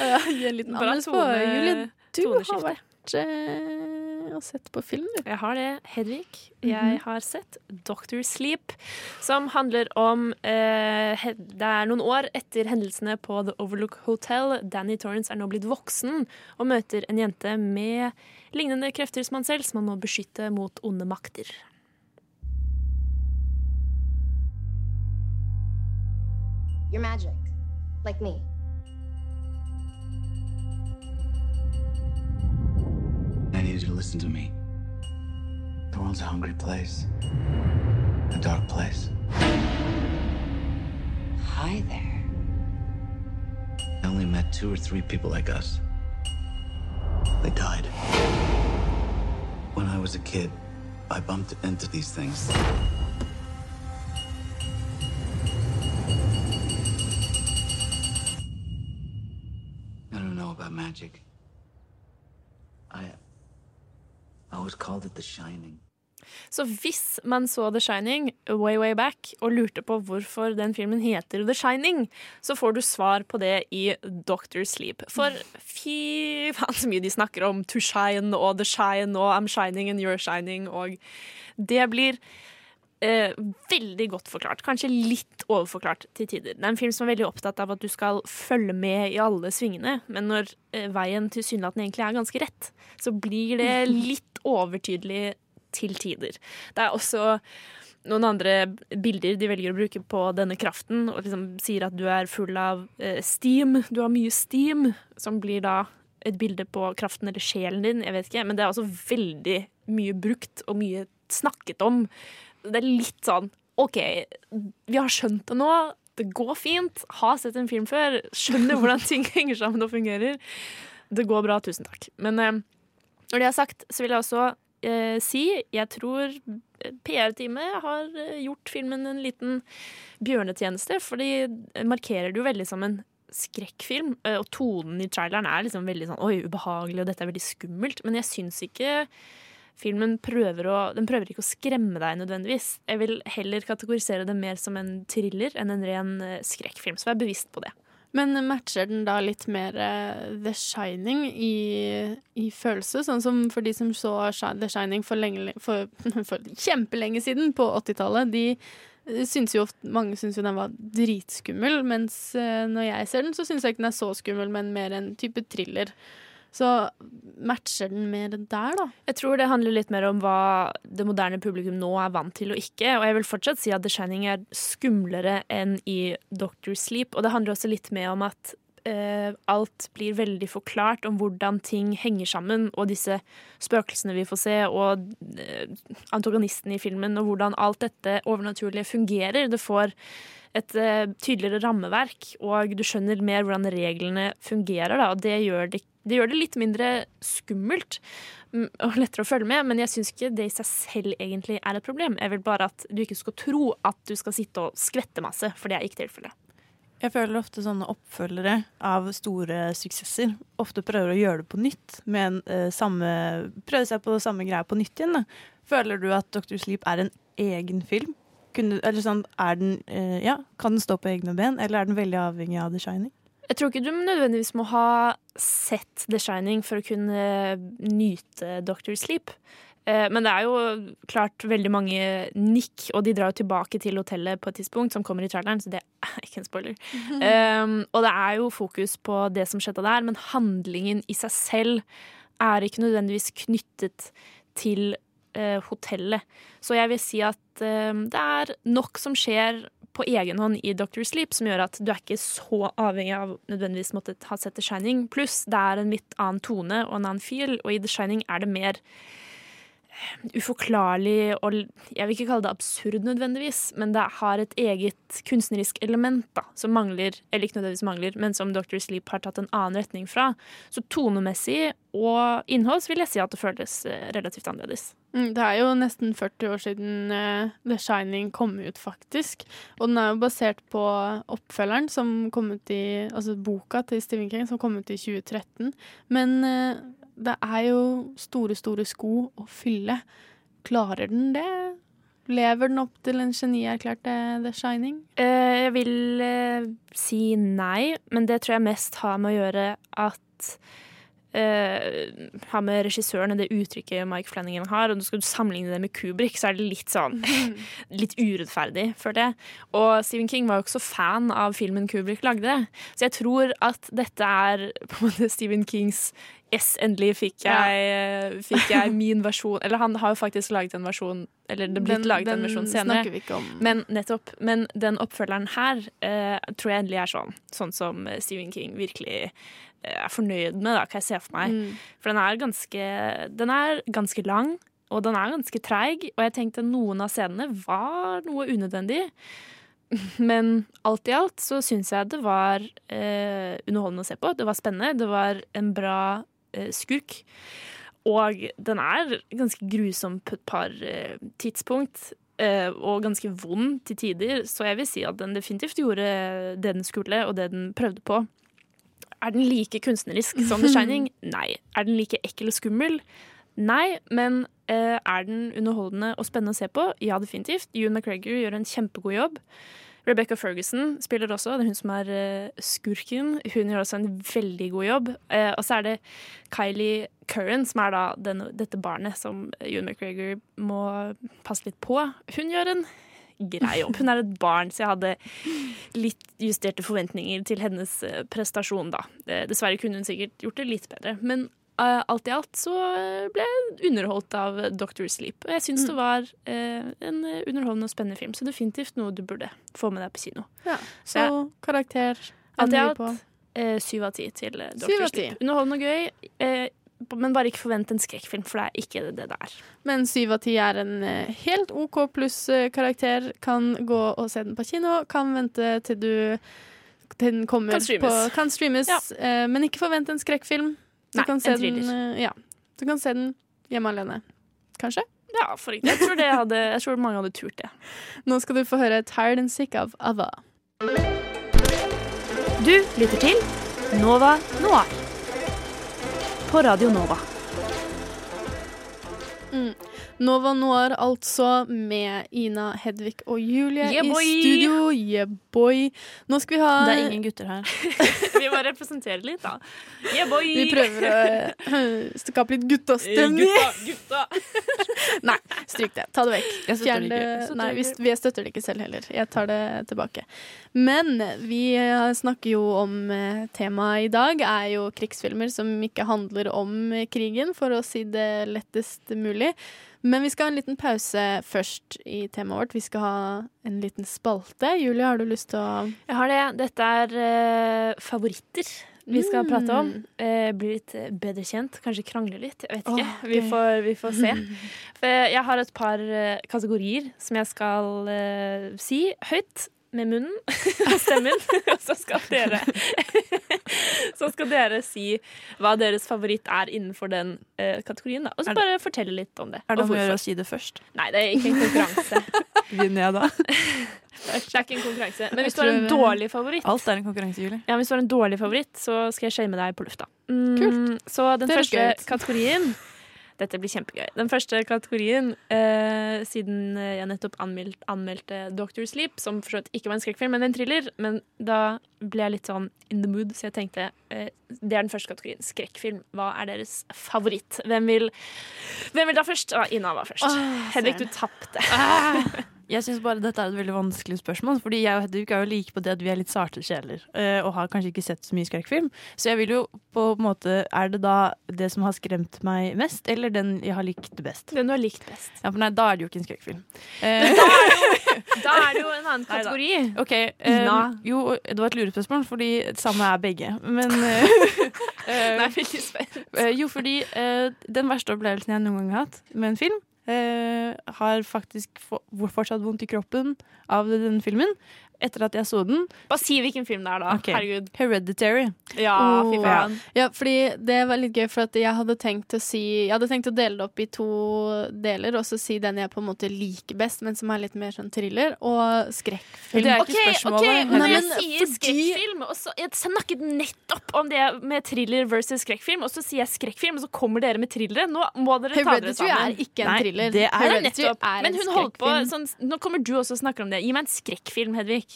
uh, gi en liten anmeldelse på. Julie, du har vært eh, og sett på film, du. Jeg har det, Hedvig. Jeg har sett Doctor Sleep, som handler om eh, Det er noen år etter hendelsene på The Overlook Hotel. Danny Torrance er nå blitt voksen og møter en jente med lignende krefter som han selv, som han må beskytte mot onde makter. You're magic, like me. You to listen to me. The world's a hungry place, a dark place. Hi there. I only met two or three people like us. They died. When I was a kid, I bumped into these things. The shining. Så hvis man så The Shining way, way back og lurte på hvorfor den filmen heter The Shining, så får du svar på det i Doctor Sleep. For fy faen så mye de snakker om to shine og the shine og I'm shining and you're shining, og det blir eh, veldig godt forklart. Kanskje litt overforklart til tider. Det er en film som er veldig opptatt av at du skal følge med i alle svingene, men når eh, veien tilsynelatende egentlig er ganske rett, så blir det litt overtydelig til tider. Det er også noen andre bilder de velger å bruke på denne kraften, og liksom sier at du er full av eh, steam, du har mye steam, som blir da et bilde på kraften eller sjelen din, jeg vet ikke, men det er også veldig mye brukt og mye snakket om. Det er litt sånn OK, vi har skjønt det nå. Det går fint. Har sett en film før. Skjønner hvordan ting henger sammen og fungerer. Det går bra, tusen takk. Men eh, når det er sagt, så vil jeg også eh, si. Jeg tror PR-teamet har eh, gjort filmen en liten bjørnetjeneste, for de markerer det jo veldig som en skrekkfilm. eh, Og tonen i traileren er liksom veldig sånn oi, ubehagelig, og dette er veldig skummelt. Men jeg syns ikke filmen prøver å Den prøver ikke å skremme deg nødvendigvis. Jeg vil heller kategorisere det mer som en thriller enn en ren eh, skrekkfilm. Så vær bevisst på det. Men matcher den da litt mer eh, The Shining i, i følelse? Sånn som for de som så The Shining for, lenge, for, for kjempelenge siden, på 80-tallet. De eh, syns jo ofte, Mange syns jo den var dritskummel, mens når jeg ser den, så syns jeg ikke den er så skummel, men mer en type thriller. Så matcher den mer der, da? Jeg tror det handler litt mer om hva det moderne publikum nå er vant til og ikke. Og jeg vil fortsatt si at The Shining er skumlere enn i Doctor Sleep. Og det handler også litt mer om at eh, alt blir veldig forklart om hvordan ting henger sammen, og disse spøkelsene vi får se, og eh, antagonisten i filmen, og hvordan alt dette overnaturlige fungerer. Det får et eh, tydeligere rammeverk, og du skjønner mer hvordan reglene fungerer. Da, og det gjør det, det gjør det litt mindre skummelt mm, og lettere å følge med, men jeg syns ikke det i seg selv egentlig er et problem. Jeg vil bare at du ikke skal tro at du skal sitte og skvette masse, for det er ikke tilfellet. Jeg føler ofte sånne oppfølgere av store suksesser ofte prøver å gjøre det på nytt. Med eh, samme, prøve seg på samme greia på nytt igjen. Da. Føler du at Dr. Sleep er en egen film? Kunne, sånn, den, eh, ja, kan den stå på egne ben, eller er den veldig avhengig av The Shining? Jeg tror ikke du nødvendigvis må ha sett The Shining for å kunne nyte Doctor Sleep. Eh, Men det er jo klart veldig mange nikk, og de drar jo tilbake til hotellet på et tidspunkt, som kommer i traileren, så det er ikke en spoiler. Um, og det er jo fokus på det som skjedde der, men handlingen i seg selv er ikke nødvendigvis knyttet til uh, hotellet. Så jeg vil si at eh, det er nok som skjer på egen hånd i Doctor Sleep, som gjør at du er ikke så avhengig av nødvendigvis måtte ha sett The Shining. Pluss det er en litt annen tone og en annen feel, og i The Shining er det mer uforklarlig og Jeg vil ikke kalle det absurd nødvendigvis, men det har et eget kunstnerisk element da, som mangler, eller ikke nødvendigvis mangler, men som Dr. Sleep har tatt en annen retning fra. Så tonemessig og innhold vil jeg si at det føles eh, relativt annerledes. Mm, Det er jo nesten 40 år siden eh, The Shining kom ut, faktisk. Og den er jo basert på oppfølgeren som kom ut i Altså boka til Stephen King som kom ut i 2013. Men eh, det er jo store, store sko å fylle. Klarer den det? Lever den opp til en genierklærte The Shining? Eh, Jeg vil eh, si nei, men det tror jeg mest har med å gjøre at eh, har med regissøren og det uttrykket Mike Flanagan har. Og skal du sammenligne det med Kubrick, så er det litt sånn litt urettferdig, følte jeg. Og Stephen King var jo ikke så fan av filmen Kubrick lagde. Så jeg tror at dette er på en måte Stephen Kings Yes, endelig fikk jeg, fikk jeg min versjon. Eller han har jo faktisk laget en versjon Eller det er blitt Den- laget en versjon senere. Men nettopp, men den oppfølgeren her uh, tror jeg endelig er sånn. Sånn som eh, Stephen King virkelig eh, er fornøyd med, da, hva jeg ser for meg. Mm. For den er ganske Den er ganske lang, og den er ganske treig. Og jeg tenkte noen av scenene var noe unødvendig. Men alt i alt så syns jeg det var eh, underholdende å se på. Det var spennende. Det var en bra eh, skurk. Og den er ganske grusom på et par eh, tidspunkt. eh, og ganske vond til tider, så jeg vil si at den definitivt gjorde det den skulle, og det den prøvde på. Er den like kunstnerisk som The Shining? Nei. Er den like ekkel og skummel? Nei, men uh, er den underholdende og spennende å se på? Ja, definitivt. Ewan McGregor gjør en kjempegod jobb. Rebecca Ferguson spiller også, det er hun som er uh, skurken. Hun gjør også en veldig god jobb. Uh, og så er det Kylie Curran, som er da den, dette barnet som Ewan McGregor må passe litt på. Hun gjør en grei jobb. Hun er et barn, så jeg hadde litt justerte forventninger til hennes eh, prestasjon, da. Eh, Dessverre kunne hun sikkert gjort det litt bedre. Men uh, alt i alt så ble jeg underholdt av Doctor Sleep. Og jeg syns det var uh, en underholdende og spennende film, så definitivt noe du burde få med deg på kino. Ja, så karakter Alt i ender vi alt på. eh, syv av ti til Doctor. Sleep. Underholdende og gøy, eh, men bare ikke forvent en skrekkfilm, for det er ikke det det er. Men syv av ti er en eh, helt OK pluss eh, karakter. Kan gå og se den på kino. Kan vente til du til den kommer Kan streames. på Kan streames, Ja. men ikke forvent en skrekkfilm. Du Nei, kan se en thriller. Den, eh, ja. Du kan se den hjemme alene. kanskje? Ja, for ikke. Jeg tror, det hadde, jeg tror mange hadde turt det. Nå skal du få høre 'Tired and Sick' av Ava. Du lytter til Nova Noir på Radio Nova. Mm. Nova Noir, altså, med Ina, Hedvig og Julie Yeah, i studio. Yeah, boy. Nå skal vi ha Det er ingen gutter her. Vi må representere litt, da. Yeah, boy! Vi prøver å øh, skape litt guttastemning. Gutta, gutta. Nei, stryk det. Ta det vekk. Jeg støtter Fjern det. Nei, vi, vi støtter det ikke selv heller. Jeg tar det tilbake. Men vi eh, snakker jo om eh, temaet i dag er jo krigsfilmer som ikke handler om krigen, for å si det lettest mulig. Men vi skal ha en liten pause først i temaet vårt. Vi skal ha en liten spalte. Julie, har du lyst til å Jeg har det. Dette er uh, favoritter vi skal Mm. prate om. Uh, bli litt eh, bedre kjent. Kanskje krangle litt. Jeg vet ikke. Åh, vi, får, vi får se. For jeg har et par uh, kategorier som jeg skal si høyt med munnen og stemmen. Og så skal dere Så skal dere si hva deres favoritt er innenfor den uh, kategorien. Da. Og så bare fortelle litt om det. Er det noe om å gjøre å si det først? Nei, det er ikke en konkurranse. Vinner jeg da? Det er ikke en konkurranse. Men hvis du har en dårlig favoritt Alt er en konkurranse, Julie. ja, Hvis du har en dårlig favoritt, så skal jeg shame deg på lufta. Mm, Kult. Så den første gøy kategorien Dette blir kjempegøy. Den første kategorien, eh, siden jeg nettopp anmeld, anmeldte Doctor Sleep, som for så vidt ikke var en skrekkfilm, men en thriller, men da ble jeg litt sånn in the mood, så jeg tenkte eh, det er den første kategorien. Skrekkfilm. Hva er deres favoritt? Hvem vil, hvem vil da først? Ah, Ina var først. Åh, Hedvig, du tapte. Jeg syns bare dette er et veldig vanskelig spørsmål, fordi jeg og Hedvig er jo like på det at vi er litt sarte sjeler, eh, og har kanskje ikke sett så mye skrekkfilm. Så jeg vil jo på en måte Er det da det som har skremt meg mest, eller den jeg har likt best? Den du har likt best. Ja, for nei, da er det jo ikke en skrekkfilm. Eh, Da er det jo en annen Neida. kategori. OK. Um, jo, det var et lurespørsmål, fordi samme er begge. Men eh, eh, Nei, veldig spent. Eh, jo, fordi uh, den verste opplevelsen jeg noen gang har hatt med en film, eh, har faktisk fortsatt vondt i kroppen av den filmen etter at jeg så den. Bare si hvilken film det er, da. Okay. Herregud. Hereditary. Ja, fy Oh. faen. Ja, fordi det var litt gøy, for at jeg hadde tenkt å si Jeg hadde tenkt å dele det opp i to deler, og så si den jeg på en måte liker best, men som er litt mer sånn thriller, og skrekkfilm. Det er ikke ikke spørsmålet. Okay, når Nei, jeg sier fordi- skrekkfilm og så, Jeg snakket nettopp om det med thriller versus skrekkfilm, og så sier jeg skrekkfilm, og så kommer dere med thrillere. Nå må dere ta dere Hereditary er ikke en Nei, thriller. det er- Hereditary nettopp. er Men en hun holdt på skrekkfilm. sånn Nå kommer du også og snakker om det. Gi meg en skrekkfilm, Hedvig.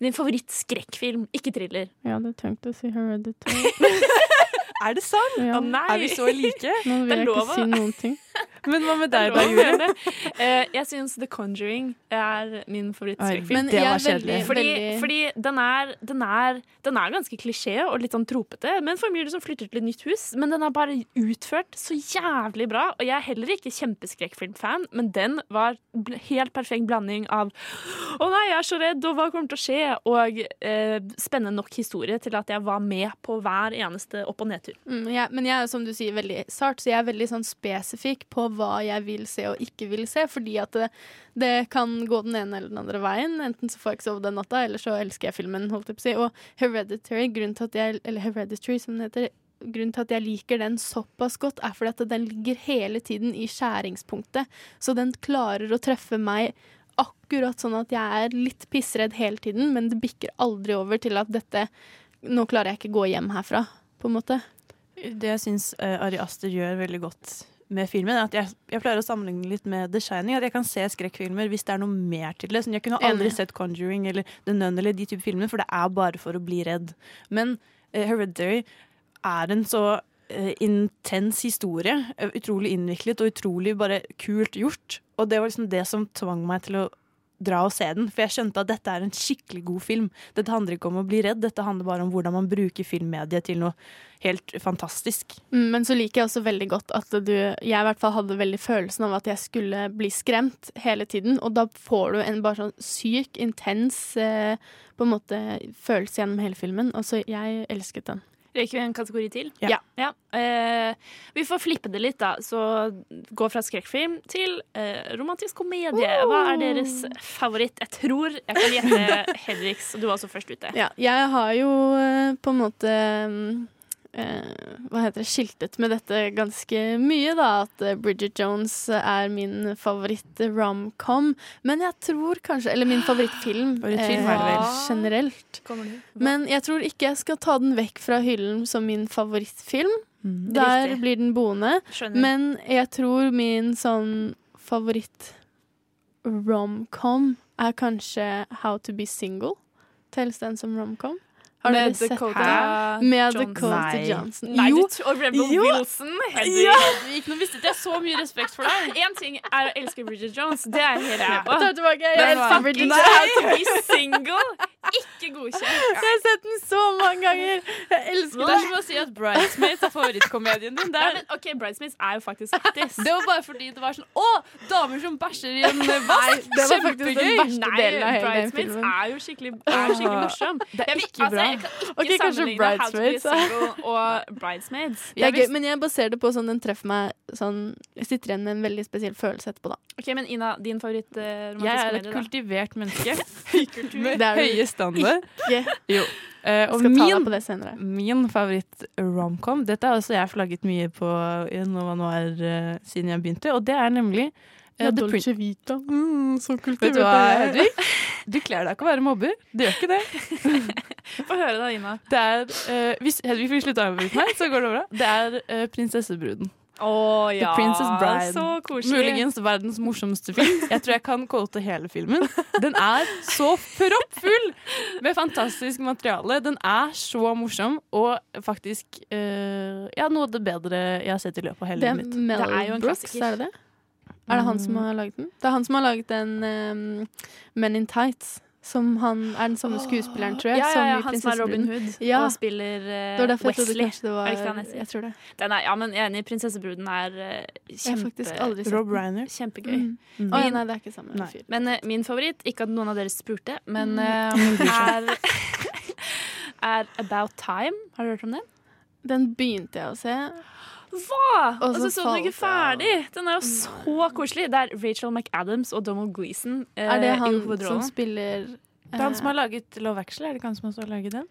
Din favoritt-skrekkfilm, ikke thriller. Jeg hadde tenkt å si Hereditary. Er det sant? Ja. Å nei! Er vi så like? Nå vil jeg ikke si noen ting. Men hva med deg, da, Julie? mene. Eh, jeg syns The Conjuring er min favorittskrekkfilm. Men Det var kjedelig. Fordi, fordi den, er, den, er, den er ganske klisjé og litt sånn tropete. Med en familie som flytter til et nytt hus. Men den er bare utført så jævlig bra. Og jeg er heller ikke kjempeskrekkfilmfan, men den var helt perfekt blanding av Å nei, jeg er så redd, og hva kommer til å skje? Og uh, spennende nok historie til at jeg var med på hver eneste opp- og nedtur. Mm, jeg, Men jeg er som du sier veldig sart, så jeg er veldig sånn spesifikk på hva jeg vil se og ikke vil se, fordi at det, det kan gå den ene eller den andre veien. Enten så får jeg ikke sove den natta, eller så elsker jeg filmen, holdt jeg på å si. Og Hereditary, grunnen til at jeg Eller Hereditary, som den heter. Grunnen til at jeg liker den såpass godt, er fordi at den ligger hele tiden i skjæringspunktet. Så den klarer å treffe meg akkurat sånn at jeg er litt pissredd hele tiden, men det bikker aldri over til at dette Nå klarer jeg ikke gå hjem herfra, på en måte. Det jeg syns Ari Aster gjør veldig godt med filmen, er at jeg, jeg pleier å sammenligne litt med The Shining. At jeg kan se skrekkfilmer hvis det er noe mer til det. Sånn, jeg kunne aldri Enig. sett Conjuring eller The Nun eller de type filmer, for det er bare for å bli redd. Men uh, Hereditary er en så uh, intens historie. eh, Utrolig innviklet og utrolig bare kult gjort. Og det var liksom det som tvang meg til å dra og se den. For jeg skjønte at dette er en skikkelig god film. Dette handler ikke om å bli redd, dette handler bare om hvordan man bruker filmmediet til noe helt fantastisk. Mm, Men så liker jeg også veldig godt at du Jeg i hvert fall hadde veldig følelsen av at jeg skulle bli skremt hele tiden. Og da får du en bare sånn syk, intens eh, på en måte følelse gjennom hele filmen. Og så jeg elsket den. Rekker vi en kategori til? Ja. Eh, vi får flippe det litt, da. Så gå fra skrekkfilm til eh, romantisk komedie. Hva er deres favoritt? Jeg tror jeg kan gjette Hedvigs. Du var også først ute. Ja, jeg har jo eh, på en måte mm, hva heter det, skiltet med dette ganske mye, da. At eh, Bridget Jones er min favoritt-romcom. Men jeg tror kanskje Eller min favorittfilm, Favorittfilm er generelt. Men jeg tror ikke jeg skal ta den vekk fra hyllen som min favorittfilm. Mm. Der Riktig. blir den boende. Skjønner. Men jeg tror min sånn favoritt-romcom er kanskje How to be single. Telles den som romcom? Har Med dere sett Dakota den? Med Johnson. Dakota Nei. Johnson. Nei, jo, du og Rebel Jo. Wilson. Hedvig, Ja. Hedvig, nå jeg så mye respekt for deg. Én ting er å elske Bridget Jones, det er jeg helt med på. jeg tilbake. Jeg Men elsker Bridget Jones. To be single, ikke godkjent. Jeg har sett den så mange ganger. Jeg elsker Det er som å si at Bridesmaids er favorittkomedien din. Der. Ja, er, men, ok, Bridesmaids er jo faktisk lættis. det var bare fordi det var sånn Å, damer som bæsjer i en vask! det var faktisk den Kjempegøy! Nei, hele den Bridesmaids er jo skikkelig, er jo skikkelig morsom. Det er ikke bra. Jeg kan ikke Ok, kanskje sammenligne How to be Bridesmaids, single og Bridesmaids. Det er gøy, men jeg baserer det på sånn den treffer meg sånn Jeg sitter igjen med en veldig spesiell følelse etterpå, da. Ok, men Ina, din favoritt uh, Jeg er et kultivert menneske med høye standard. Ikke Jo. Uh, og min, min favoritt-romcom Dette har også jeg flagget mye på Nova Noir uh, siden jeg begynte, og det er nemlig eh, Ja, Dolce Vita. Mm, så Vet du kultivert hva, er jeg. Hedvig? Du kler deg ikke å være mobber. Du gjør ikke det. Få høre da, Ina. Det er uh, Hvis Hedvig får slutte å avbryte meg, så går det bra. Det er uh, Prinsessebruden. Å The Princess Bride. så koselig. Muligens verdens morsomste film. Jeg tror jeg kan quote hele filmen. Den er så proppfull med fantastisk materiale. Den er så morsom, og faktisk uh, ja, noe av det bedre jeg har sett i løpet av hele livet mitt. Det er jo en Brooks, klassiker. er det det? Er det han som har laget den? Det er han som har laget den um, Men in Tights. Som han er den samme skuespilleren, tror jeg. Ja, ja, som ja, i han som er Robin Hood Ja. og spiller uh, Det var derfor jeg trodde Wesley. det var Er det? Jeg tror det. Den er, ja, men jeg er enig. Prinsessebruden er uh, kjempe, aldri Rob. Reiner. kjempegøy. Mm. Mm. Min- nei, det er ikke samme Nei. fyr. Men uh, min favoritt, ikke at noen av dere spurte, men eh, er, er About Time. Har du hørt om den? Den begynte jeg å se. Hva?! Og Og så så så den ikke ferdig! Den er jo så koselig. Det er Rachel McAdams og Donald Gleeson eh, Er det han som spiller spiller Det er han som har laget Love Actually. Er det ikke han som også har laget den?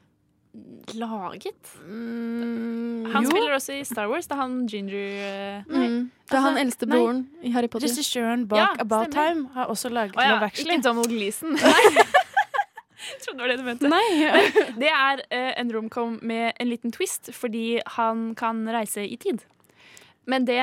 Laget? mm, Han jo. spiller også i Star Wars. Det er han Ginger eh, Mm. Det er han Altså, eldste nei. broren i Harry Potter. Regissøren bak Ja, About stemmer. Time har også laget oh, ja, Love Actually. ikke Donald Gleeson. Trodde det var det du mente. Nei. Det er uh, en romcom med en liten twist, fordi han kan reise i tid. Men det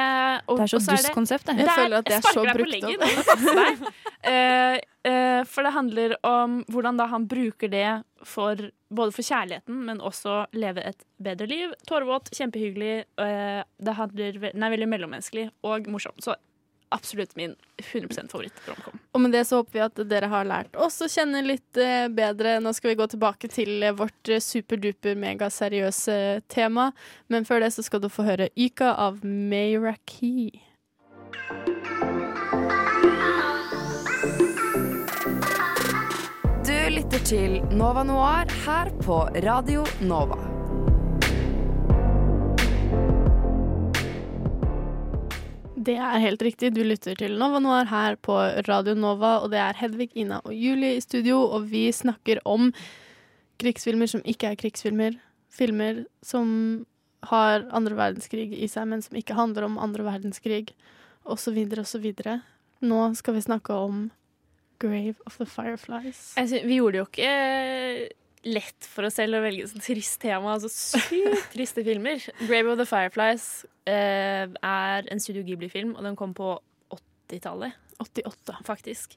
og, Det er så dust konsept, det. Jeg føler at det er så brukt opp. uh, eh, for det handler om hvordan da han bruker det for både for kjærligheten, men også leve et bedre liv. Tårevåt, kjempehyggelig. Uh, det handler, nei, veldig mellommenneskelig og morsomt. Så absolutt min 100 favoritt-romcom. Og med det så håper vi at dere har lært oss å kjenne litt eh, bedre. Nå skal vi gå tilbake til eh, vårt eh, superduper megaseriøse tema. Men før det så skal du få høre Yka av Mayra Key. Du lytter til Nova Noir her på Radio Nova. Det er helt riktig. Du lytter til Nova Noir her på Radio Nova, og det er Hedvig, Ina og Julie i studio, og vi snakker om krigsfilmer som ikke er krigsfilmer. Filmer som har andre verdenskrig i seg, men som ikke handler om andre verdenskrig, osv., osv. Nå skal vi snakke om Grave of the Fireflies. Altså, vi gjorde jo ikke lett for oss selv å velge sånn trist tema. Altså sykt triste filmer. 'Grave of the Fireflies' eh, er en Studio Ghibli-film, og den kom på 80-tallet. 88. Faktisk.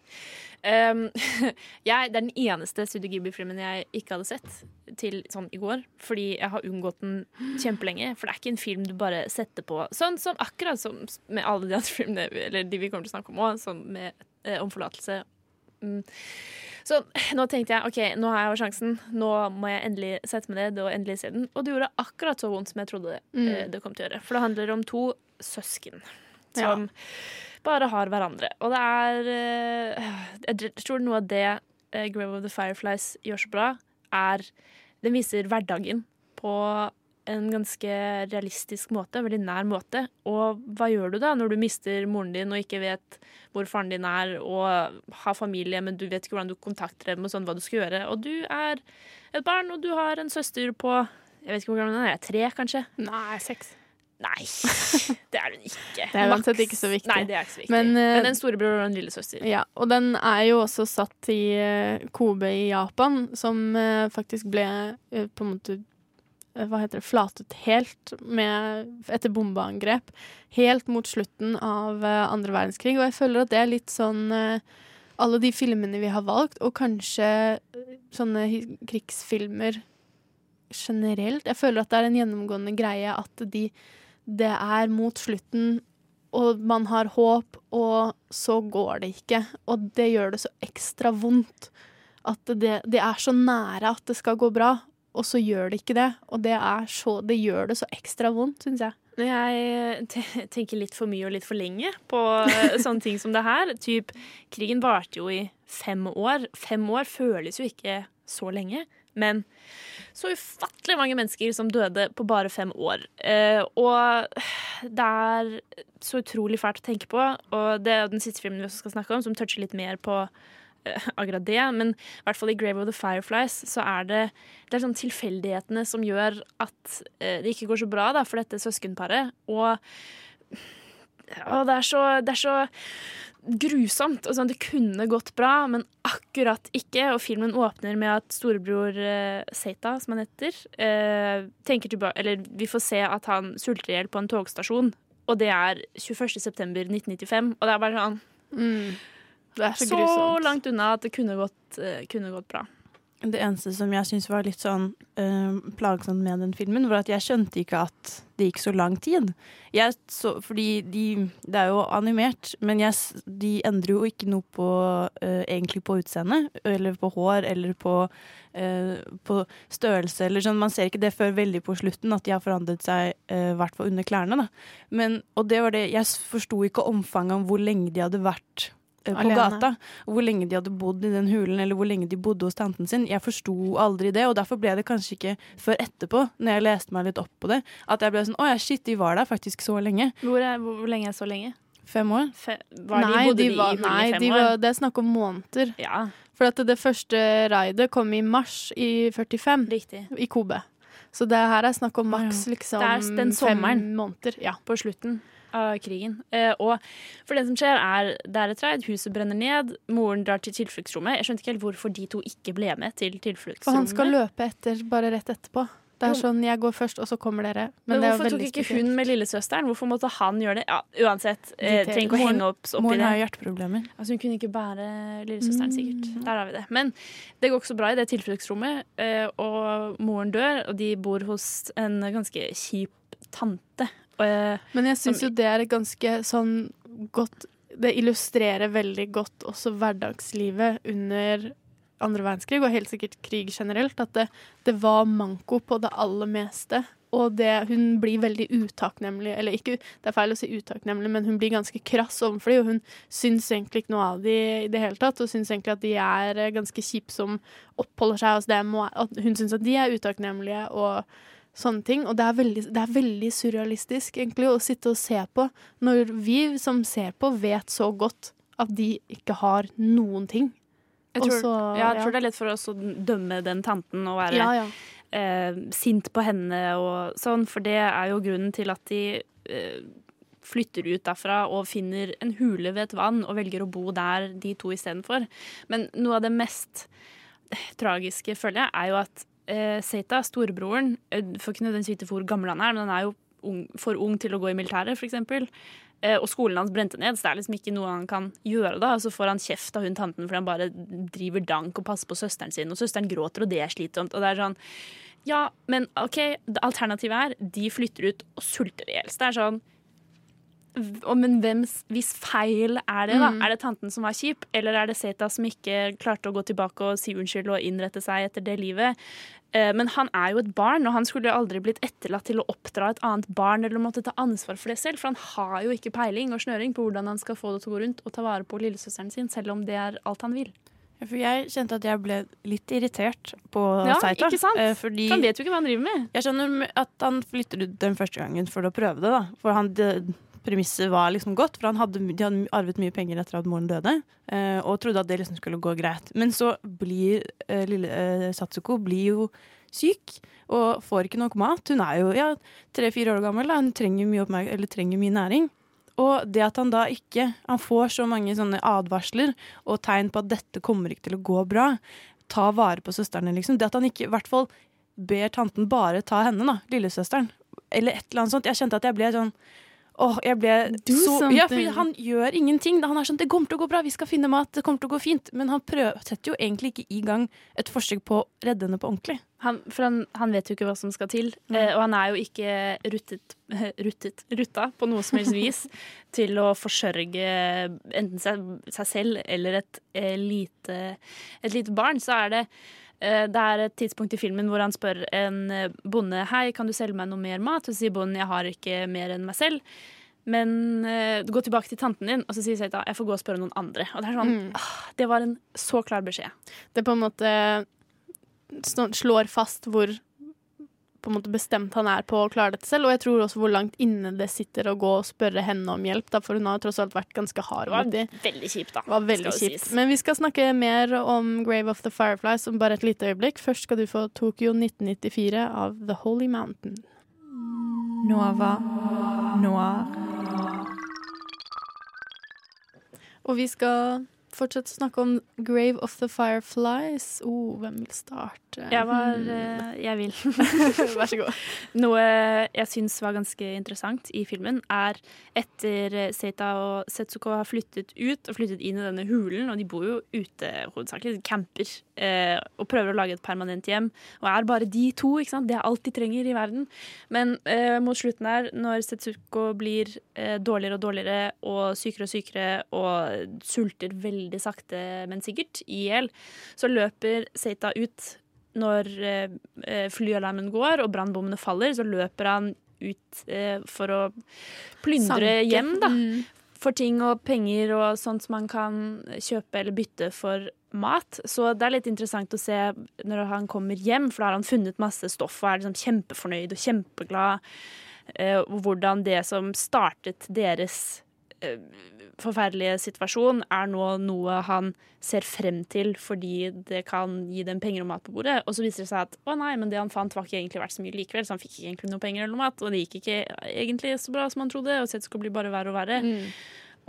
Um, jeg, det er den eneste Studio Ghibli-filmen jeg ikke hadde sett til sånn i går. Fordi jeg har unngått den kjempelenge. For det er ikke en film du bare setter på sånn som akkurat som med alle de andre filmene Eller de vi kommer til å snakke om òg, sånn med eh, om forlatelse. Mm. Så nå tenkte jeg OK, nå har jeg jo sjansen. Nå må jeg endelig sette meg ned og endelig se den. Og det gjorde akkurat så vondt som jeg trodde Mm. eh, det kom til å gjøre. For det handler om to søsken som bare har hverandre. Og det er eh, Jeg tror noe av det eh, Grave of the Fireflies gjør så bra, er Den viser hverdagen på en ganske realistisk måte, veldig nær måte. Og hva gjør du da når du mister moren din og ikke vet hvor faren din er, og har familie, men du vet ikke hvordan du kontakter dem, og sånn hva du skal gjøre. Og du er et barn, og du har en søster på Jeg vet ikke hvor gammel hun er. Tre, kanskje? Nei, seks. Nei, det er hun ikke. Det er uansett ikke så viktig. Nei, det er ikke så viktig. Men, Men, eh, en storebror og en lillesøster. Ja, og den er jo også satt i eh, Kobe i Japan, som eh, faktisk ble på en måte hva heter det, flatet helt med, etter bombeangrep. Helt mot slutten av eh, andre verdenskrig. Og jeg føler at det er litt sånn eh, Alle de filmene vi har valgt, og kanskje eh, sånne krigsfilmer generelt Jeg føler at det er en gjennomgående greie at de, det er mot slutten og man har håp, og så går det ikke. Og det gjør det så ekstra vondt. At det, det er så nære at det skal gå bra, og så gjør det ikke det. Og det, er så, det gjør det så ekstra vondt, syns jeg. Jeg tenker litt for mye og litt for lenge på eh, sånne ting som det her typ, Krigen varte jo i fem år. Fem år føles jo ikke så lenge, men så ufattelig mange mennesker som døde på bare fem år. Eh, og det er så utrolig fælt å tenke på. Og det er den siste filmen vi også skal snakke om, som toucher litt mer på akkurat det. Men i hvert fall i 'Grave of the Fireflies' så er det, det er sånn tilfeldighetene som gjør at eh, det ikke går så bra da, for dette søskenparet. Og og det er så, det er så grusomt. Og sånn, det kunne gått bra, men akkurat ikke. Og filmen åpner med at storebror eh, Seita, som han heter, eh, tenker tilbake Eller vi får se at han sulter i hjel på en togstasjon. Og det er 21.9.1995. Og det er bare sånn Det er så, Så grusomt. langt unna at det kunne gått, eh, kunne gått bra. Det eneste som jeg syns var litt sånn eh, plagsomt med den filmen, var at jeg skjønte ikke at det gikk så lang tid. Jeg så, fordi de Det er jo animert, men jeg, de endrer jo ikke noe på eh, egentlig på utseende, eller på hår, eller på, eh, på størrelse, eller sånn. Man ser ikke det før veldig på slutten, at de har forandret seg, i hvert fall under klærne, da. Men, og det var det Jeg forsto ikke omfanget om hvor lenge de hadde vært på Alene. gata. Hvor lenge de hadde bodd i den hulen, eller hvor lenge de bodde hos tanten sin. Jeg forsto aldri det, og derfor ble det kanskje ikke før etterpå, når jeg leste meg litt opp på det, at jeg ble sånn Å ja, shit, de var der faktisk så lenge. Hvor, er, hvor, hvor lenge er så lenge? Fem år. Fe, var nei, de, bodde de, var, i hulen nei, i fem de år? var, det er snakk om måneder. Ja. For at det første raidet kom i mars i 45 Riktig. i Kobe. Så det her er snakk om maks liksom fem måneder. Ja. på slutten av krigen. Eh, og for det som skjer, er det er et raid, huset brenner ned, moren drar til tilfluktsrommet. Jeg skjønte ikke helt hvorfor de to ikke ble med til tilfluktsrommet. For han skal løpe etter bare rett etterpå. Det er sånn, jeg går først, og så kommer dere. Men, Men, det hvorfor tok ikke spesielt. hun med lillesøsteren? Hvorfor måtte han gjøre det? Ja, uansett. Eh, trenger ikke å henge opp, opp i moren det. har hjerteproblemer. Altså, hun kunne ikke bære lillesøsteren, sikkert. Der har vi det. Men det går ikke så bra i det tilfluktsrommet, eh, og moren dør, og de bor hos en ganske kjip tante. Eh, Men jeg syns jo det er et ganske sånn godt Det illustrerer veldig godt også hverdagslivet under andre verdenskrig, og helt sikkert krig generelt, at det, det var manko på det aller meste. Og det, hun blir veldig utakknemlig, eller ikke, det er feil å si utakknemlig, men hun blir ganske krass overfor dem, og hun syns egentlig ikke noe av dem i det hele tatt, og syns egentlig at de er eh, ganske kjipe som oppholder seg hos dem, og hun syns at de er utakknemlige og sånne ting. Og det er, veldig, det er veldig surrealistisk egentlig å sitte og se på, når vi som ser på, vet så godt at de ikke har noen ting. Jeg tror, så- ja, jeg ja. tror det er lett for oss å dømme den tanten og være Ja, ja. Eh, sint på henne og sånn, for det er jo grunnen til at de eh, flytter ut derfra og finner en hule ved et vann og velger å bo der de to istedenfor. Men noe av det mest eh, tragiske, føler jeg, er jo at eh, Seita, storebroren, eh, får ikke nødvendigvis vite hvor gammel han er, men han er jo ung, for ung til å gå i militæret, f.eks. Eh, og skolen hans brente ned, så det er liksom ikke noe han kan gjøre da. Og så får han kjeft av hun tanten fordi han bare driver dank og passer på søsteren sin, og søsteren gråter, og det er slitsomt. Og det er sånn Ja, men OK, alternativet er de flytter ut og sulter i hjel. Det er sånn men hvems hvis feil er det, da? Mm. Er det tanten som var kjip, eller er det Zeta som ikke klarte å gå tilbake og si unnskyld og innrette seg etter det livet? Eh, Men han er jo et barn, og han skulle jo aldri blitt etterlatt til å oppdra et annet barn eller måtte ta ansvar for det selv, for han har jo ikke peiling og snøring på hvordan han skal få det til å gå rundt og ta vare på lillesøsteren sin, selv om det er alt han vil. Ja, For jeg kjente at jeg ble litt irritert på Ja, Saita. ikke sant? eh, Fordi han vet jo ikke hva han driver med. Jeg skjønner at han flytter ut den første gangen for å prøve det. da For han, Premisset var liksom godt, for hadde, de hadde arvet mye penger etter at moren døde. eh, og trodde at det liksom skulle gå greit. Men så blir eh, lille eh, Satsuko blir jo syk og får ikke nok mat. Hun er jo ja, tre-fire år gammel, da. hun trenger mye, eller trenger mye næring. Og det at han da ikke Han får så mange sånne advarsler og tegn på at dette kommer ikke til å gå bra. Ta vare på søsteren liksom. Det at han ikke i hvert fall ber tanten bare ta henne, da. Lillesøsteren. Eller et eller annet sånt. Jeg kjente at jeg ble sånn Åh, jeg ble Do så something. Ja, for han gjør ingenting. Han er sånn 'Det kommer til å gå bra, vi skal finne mat, det kommer til å gå fint'. Men han prøver, setter jo egentlig ikke i gang et forsøk på å redde henne på ordentlig. Han, for han, han vet jo ikke hva som skal til, eh, og han er jo ikke ruttet, ruttet, rutta på noe som helst vis til å forsørge enten seg, seg selv eller et, eh, lite, et lite barn. Så er det det er et tidspunkt i filmen hvor han spør en eh, bonde Hei, kan du selge meg noe mer mat. Og så sier bonden jeg har ikke mer enn meg selv. Men eh, gå tilbake til tanten din, og så sier Seita jeg får gå og spørre noen andre. Og Det er sånn, Mm. ah, det var en så klar beskjed. Det på en måte slår fast hvor på en måte bestemt han er på å klare dette selv, og jeg tror også hvor langt inne det sitter å gå og spørre henne om hjelp, da, for hun har tross alt vært ganske hard Det var veldig kjipt, da. Var veldig skal kjipt. sies. Men vi skal snakke mer om Grave of the Fireflies om bare et lite øyeblikk. Først skal du få Tokyo 1994 av The Holy Mountain. Nova Noir. Og vi skal fortsette å snakke om Grave of the Fireflies. Oh, hvem vil starte? Jeg var eh, Jeg vil. Vær så god. Noe jeg syns var ganske interessant i filmen, er etter Seita og Setsuko har flyttet ut og flyttet inn i denne hulen, og de bor jo ute hovedsakelig, de camper, eh, og prøver å lage et permanent hjem, og er bare de to, ikke sant? Det er alt de trenger i verden. Men eh, mot slutten her, når Setsuko blir eh, dårligere og dårligere og sykere og sykere og sulter veldig sakte, men sikkert i hjel, så løper Seita ut når eh, eh, flyalarmen går og brannbommene faller, så løper han ut eh, for å plyndre Sanke. hjem, da. Mm. For ting og penger og sånt som man kan kjøpe eller bytte for mat. Så det er litt interessant å se når han kommer hjem, for da har han funnet masse stoff og er liksom kjempefornøyd og kjempeglad. Eh, hvordan det som startet deres forferdelige situasjon, er nå noe han ser frem til fordi det kan gi dem penger og mat på bordet. Og så viser det seg at å nei, men det han fant var ikke egentlig verdt så mye likevel, så han fikk ikke egentlig noe penger eller noe mat, og det gikk ikke egentlig så bra som han trodde, og så skulle bli bare verre og verre.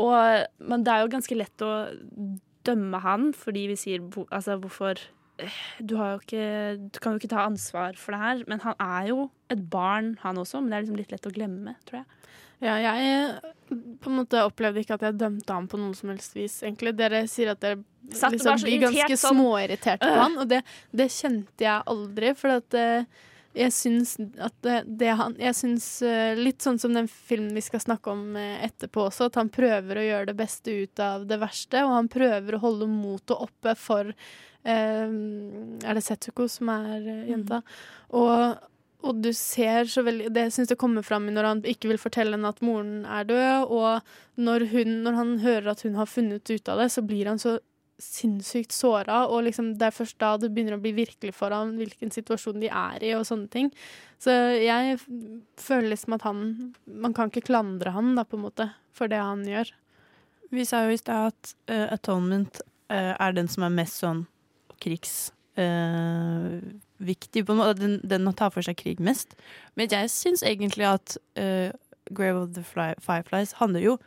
Og, men det er jo ganske lett å dømme han, fordi vi sier altså, hvorfor eh, du, ikke, du kan jo ikke ta ansvar for det her, men han er jo et barn, han også. Men det er liksom litt lett å glemme, tror jeg. Ja, jeg på en måte opplevde ikke at jeg dømte ham på noe som helst vis, egentlig. Dere sier at dere Satt liksom blir ganske sånn. småirriterte på Øh. han, og det, det kjente jeg aldri, for at uh, jeg syns at det, det han Jeg syns uh, litt sånn som den filmen vi skal snakke om uh, etterpå også, at han prøver å gjøre det beste ut av det verste, og han prøver å holde motet oppe for Er det Setsuko som er jenta? Og og du ser så veldig Det syns jeg kommer fram når han ikke vil fortelle henne at moren er død, og når, hun, når han hører at hun har funnet ut av det, så blir han så sinnssykt såra, og liksom det er først da det begynner å bli virkelig for ham hvilken situasjon de er i, og sånne ting. Så jeg føler liksom at han Man kan ikke klandre han, da, på en måte, for det han gjør. Vi sa jo i stad at uh, Atonement uh, er den som er mest sånn krigs... på en måte. Den, den tar for seg krig mest. Men jeg syns egentlig at uh, Grave of the Fly, Fireflies handler jo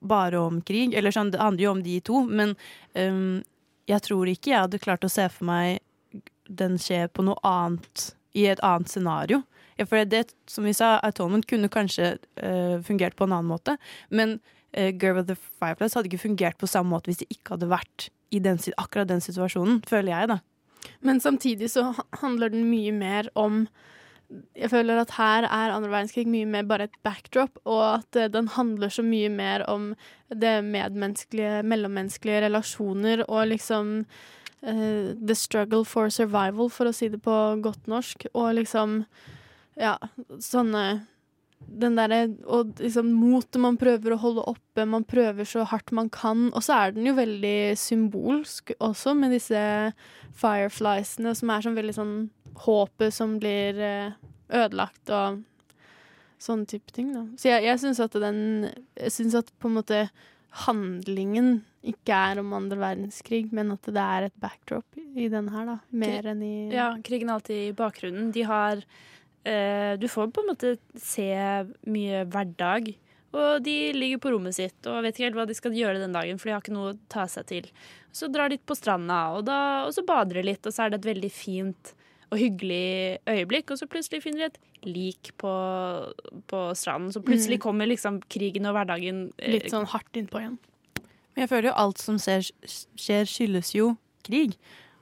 bare om krig. Eller sånn, det handler jo om de to, men um, jeg tror ikke jeg hadde klart å se for meg den skje på noe annet, i et annet scenario. Ja, for det, som vi sa, Atonement kunne kanskje uh, fungert på en annen måte, men uh, Girl of the Fireflies hadde ikke fungert på samme måte hvis det ikke hadde vært i den, akkurat den situasjonen, føler jeg, da. Men samtidig så handler den mye mer om Jeg føler at her er andre verdenskrig mye mer bare et backdrop, og at eh, den handler så mye mer om det medmenneskelige, mellommenneskelige relasjoner og liksom uh, the struggle for survival, for å si det på godt norsk, og liksom ja, sånne den derre Og liksom motet man prøver å holde oppe, man prøver så hardt man kan. Og så er den jo veldig symbolsk også, med disse firefliesene, som er sånn veldig sånn håpet som blir eh, ødelagt og sånne type ting, da. Så jeg, jeg syns at den Jeg syns at på en måte handlingen ikke er om andre verdenskrig, men at det er et backdrop i den her, da. Mer enn i Ja, krigen er alltid i bakgrunnen. De har Du får på en måte se mye hverdag. Og de ligger på rommet sitt og vet ikke helt hva de skal gjøre den dagen, for de har ikke noe å ta seg til. Så drar de på stranda, og, da, og så bader de litt, og så er det et veldig fint og hyggelig øyeblikk, og så plutselig finner de et lik på, på stranden. Så plutselig Mm. kommer liksom krigen og hverdagen eh, Litt sånn hardt innpå igjen. Men jeg føler jo alt som skjer, skjer, skyldes jo krig.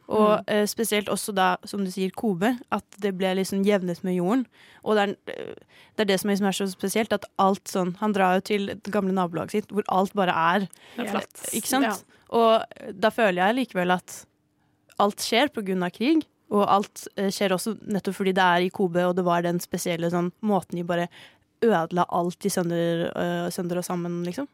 Og Mm. eh, spesielt også da, som du sier, Kobe. At det ble liksom jevnet med jorden. Og det er, eh, det er det som liksom er så spesielt, at alt sånn Han drar jo til det gamle nabolaget sitt, hvor alt bare er er flatt. Ikke sant? Ja. Og da føler jeg likevel at alt skjer på grunn av krig. Og alt eh, skjer også nettopp fordi det er i Kobe, og det var den spesielle sånn måten de bare ødela alt i sønder, uh, sønder og sammen, liksom.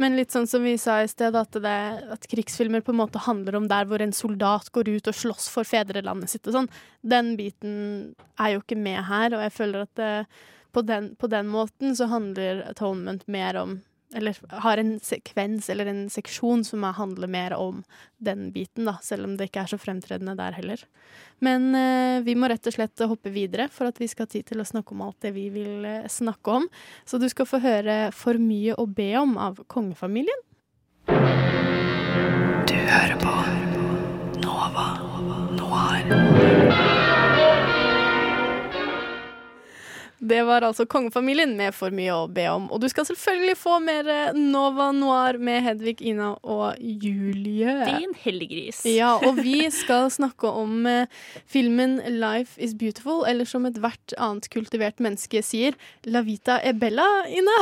Men litt sånn som vi sa i sted, at, det, at krigsfilmer på en måte handler om der hvor en soldat går ut og slåss for fedrelandet sitt og sånn. Den biten er jo ikke med her, og jeg føler at det, på, den, på den måten så handler Atonement mer om eller har en sekvens eller en seksjon som er, handler mer om den biten, da, selv om det ikke er så fremtredende der heller. Men eh, vi må rett og slett hoppe videre for at vi skal ha tid til å snakke om alt det vi vil eh, snakke om. Så du skal få høre For mye å be om av kongefamilien. Du hører på Nova Noir. Det var altså kongefamilien med For mye å be om. Og du skal selvfølgelig få mer eh, Nova Noir med Hedvig, Ina og Julie. Din heldiggris. Ja, og vi skal snakke om eh, filmen Life is beautiful, eller som ethvert annet kultivert menneske sier, La vita e bella, Ina.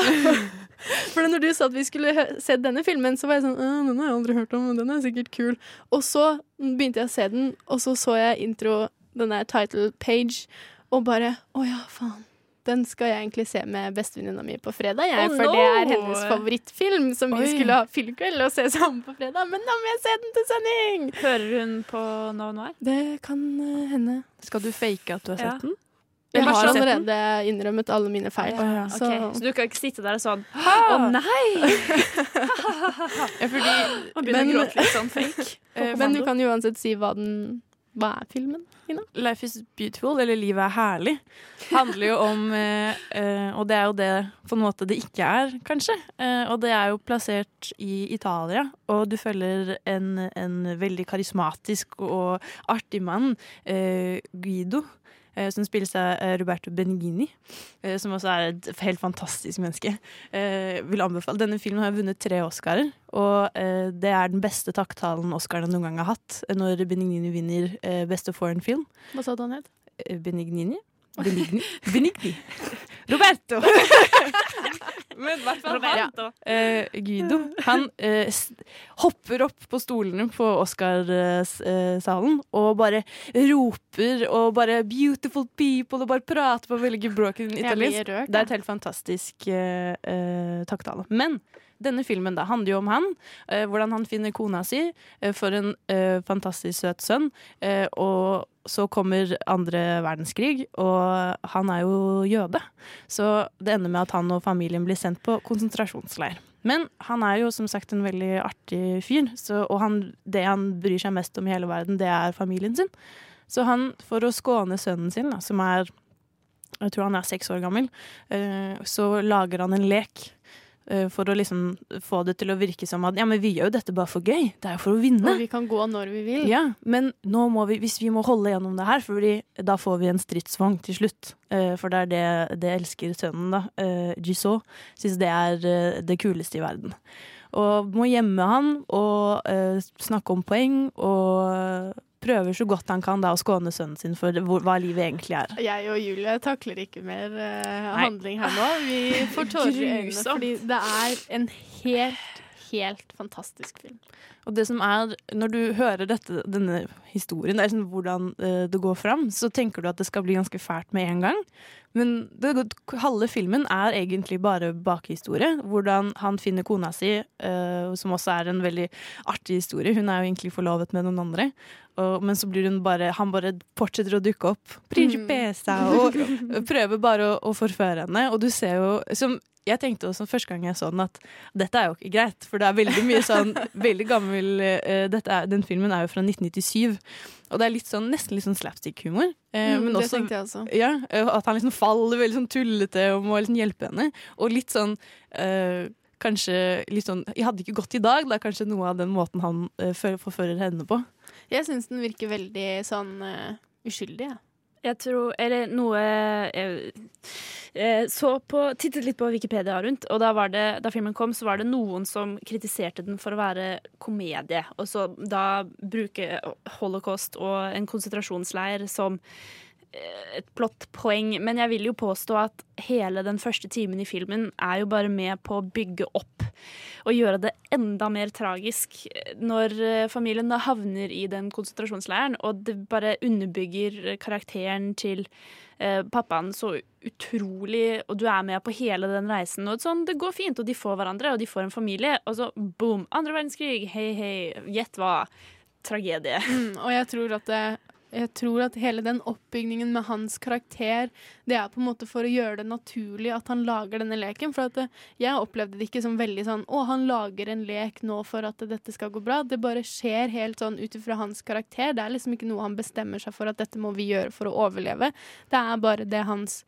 For når du sa at vi skulle se denne filmen, så var jeg sånn «Øh, Den har jeg aldri hørt om, men den er sikkert kul. Og så begynte jeg å se den, og så så jeg intro, den der title page, og bare Å ja, faen. Den skal jeg egentlig se med bestevenninna mi på fredag, jeg, Oh, for det er hennes favorittfilm, som vi skulle ha filmkveld og se sammen på fredag. Men da må jeg se den til sending! Hører hun på No Noir? Det kan eh, hende. Skal du fake at du har Ja. sett den? Jeg har allerede innrømmet alle mine feil. Ja, Så Okay. Så du kan ikke sitte der og sånn Å nei! Ja, fordi Og begynne Men- å gråte litt sånn fake. Eh, Men du kan uansett si hva den Hva er filmen, Ina? Life is beautiful, eller livet er herlig, handler jo om eh, eh, Og det er jo det på en måte det ikke er, kanskje. Eh, og det er jo plassert i Italia, og du følger en, en veldig karismatisk og artig mann, eh, Guido. Eh, Som spilles av eh, Roberto Benigni, eh, som også er et helt fantastisk menneske. Vil anbefale. Denne filmen har vunnet tre Oscarer, og det er den beste takktalen Oscarene noen gang har hatt, når Benignini vinner beste foreign film. Hva sa du han het? Benignini? Benigni? Benigni. Roberto! Men i hvert fall han, Ja. Uh, Guido, han uh, hopper opp på stolene på Oscarsalen og bare roper og bare 'beautiful people' og bare prater på veldig gebroken blir italiensk. Det er et helt fantastisk eh, takktale. Men denne filmen da handler jo om han. hvordan han finner kona si for en fantastisk søt sønn. og så kommer andre verdenskrig, og han er jo jøde. Så det ender med at han og familien blir sendt på konsentrasjonsleir. Men han er jo som sagt en veldig artig fyr, så, og han, det han bryr seg mest om i hele verden, det er familien sin. Så han, for å skåne sønnen sin, da, som er jeg tror han er seks år gammel, eh, så lager han en lek. Eh, For å liksom få det til å virke som at ja, men vi gjør jo dette bare for gøy. Det er jo for å vinne. Og vi kan gå når vi vil. Ja, men nå må vi, hvis vi må holde gjennom det her, fordi da får vi en stridsvogn til slutt. Eh, for det er det, det elsker sønnen, da. Uh, Gisot syns det er eh, det kuleste i verden. Og må gjemme han og eh, snakke om poeng og prøver så godt han kan da å skåne sønnen sin for hvor, hva livet egentlig er. Jeg og Julie takler ikke mer uh, handling her nå. Vi får tårer i øynene, fordi det er en helt, helt fantastisk film. Og det som er, når du hører dette, denne historien, det er sånn hvordan uh, det går fram, så tenker du at det skal bli ganske fælt med en gang. Men det, halve filmen er egentlig bare bakhistorie. Hvordan han finner kona si, uh, som også er en veldig artig historie. Hun er jo egentlig forlovet med noen andre. Og, men så blir hun bare Han bare fortsetter å dukke opp. Principessa! Og prøver bare å, å forføre henne. Og du ser jo som jeg tenkte også første gang jeg så den, at dette er jo ikke greit. For det er veldig mye sånn veldig gammel uh, er, Den filmen er jo fra 1997. Og det er litt sånn, nesten litt sånn slapstick-humor. Uh, Mm, men det tenkte jeg også. Ja, eh, At han liksom faller veldig sånn tullete og må liksom hjelpe henne. Og litt sånn uh, Kanskje litt sånn Jeg hadde ikke gått i dag. Det er kanskje noe av den måten han uh, forfører henne på. Jeg syns den virker veldig sånn uh, uskyldig, jeg. Jeg tror Eller noe jeg, jeg så på, tittet litt på Wikipedia rundt, og da, det, da filmen kom, så var det noen som kritiserte den for å være komedie. Og så da bruke holocaust og en konsentrasjonsleir som eh, et plottpoeng. Men jeg vil jo påstå at hele den første timen i filmen er jo bare med på å bygge opp og gjøre det enda mer tragisk når eh, familien da havner i den konsentrasjonsleiren, og det bare underbygger karakteren til eh, pappaen så utrolig, og du er med på hele den reisen. Og sånn, det går fint, og de får hverandre, og de får en familie, og så boom, andre verdenskrig, hei, hei, gjett hva. Tragedie. Mm, og jeg tror at det, jeg tror at hele den oppbygningen med hans karakter, det er på en måte for å gjøre det naturlig at han lager denne leken. For at jeg opplevde det ikke som veldig sånn å, han lager en lek nå for at dette skal gå bra. Det bare skjer helt sånn ut ifra hans karakter. Det er liksom ikke noe han bestemmer seg for at dette må vi gjøre for å overleve. Det er bare det hans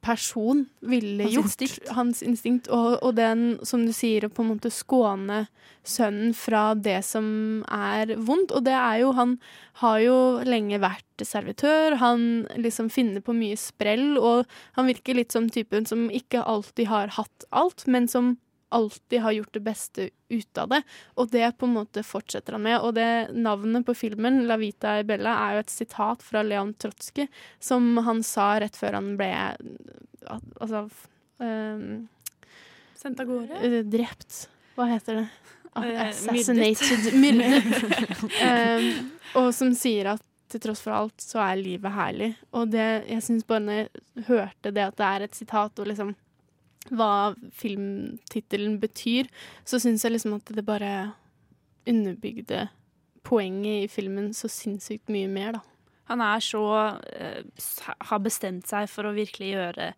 person ville Hans gjort. instinkt. Hans instinkt. Og, og den, som du sier, å på en måte skåne sønnen fra det som er vondt. Og det er jo Han har jo lenge vært servitør, han liksom finner på mye sprell, og han virker litt som typen som ikke alltid har hatt alt, men som alltid har gjort det beste ut av det. Og det på en måte fortsetter han med. Og det navnet på filmen, 'La Vita e Bella', er jo et sitat fra Leon Trotsky, som han sa rett før han ble Altså um, Sendt av gårde? eh, Drept. Hva heter det? Ah, Eh, Assassinated. myrdet. Myrdet. um, og som sier at til tross for alt, så er livet herlig. Og det, jeg syns bare når jeg hørte det at det er et sitat, og liksom hva filmtittelen betyr, så syns jeg liksom at det bare underbygde poenget i filmen så sinnssykt mye mer, da. Han er så uh, Har bestemt seg for å virkelig gjøre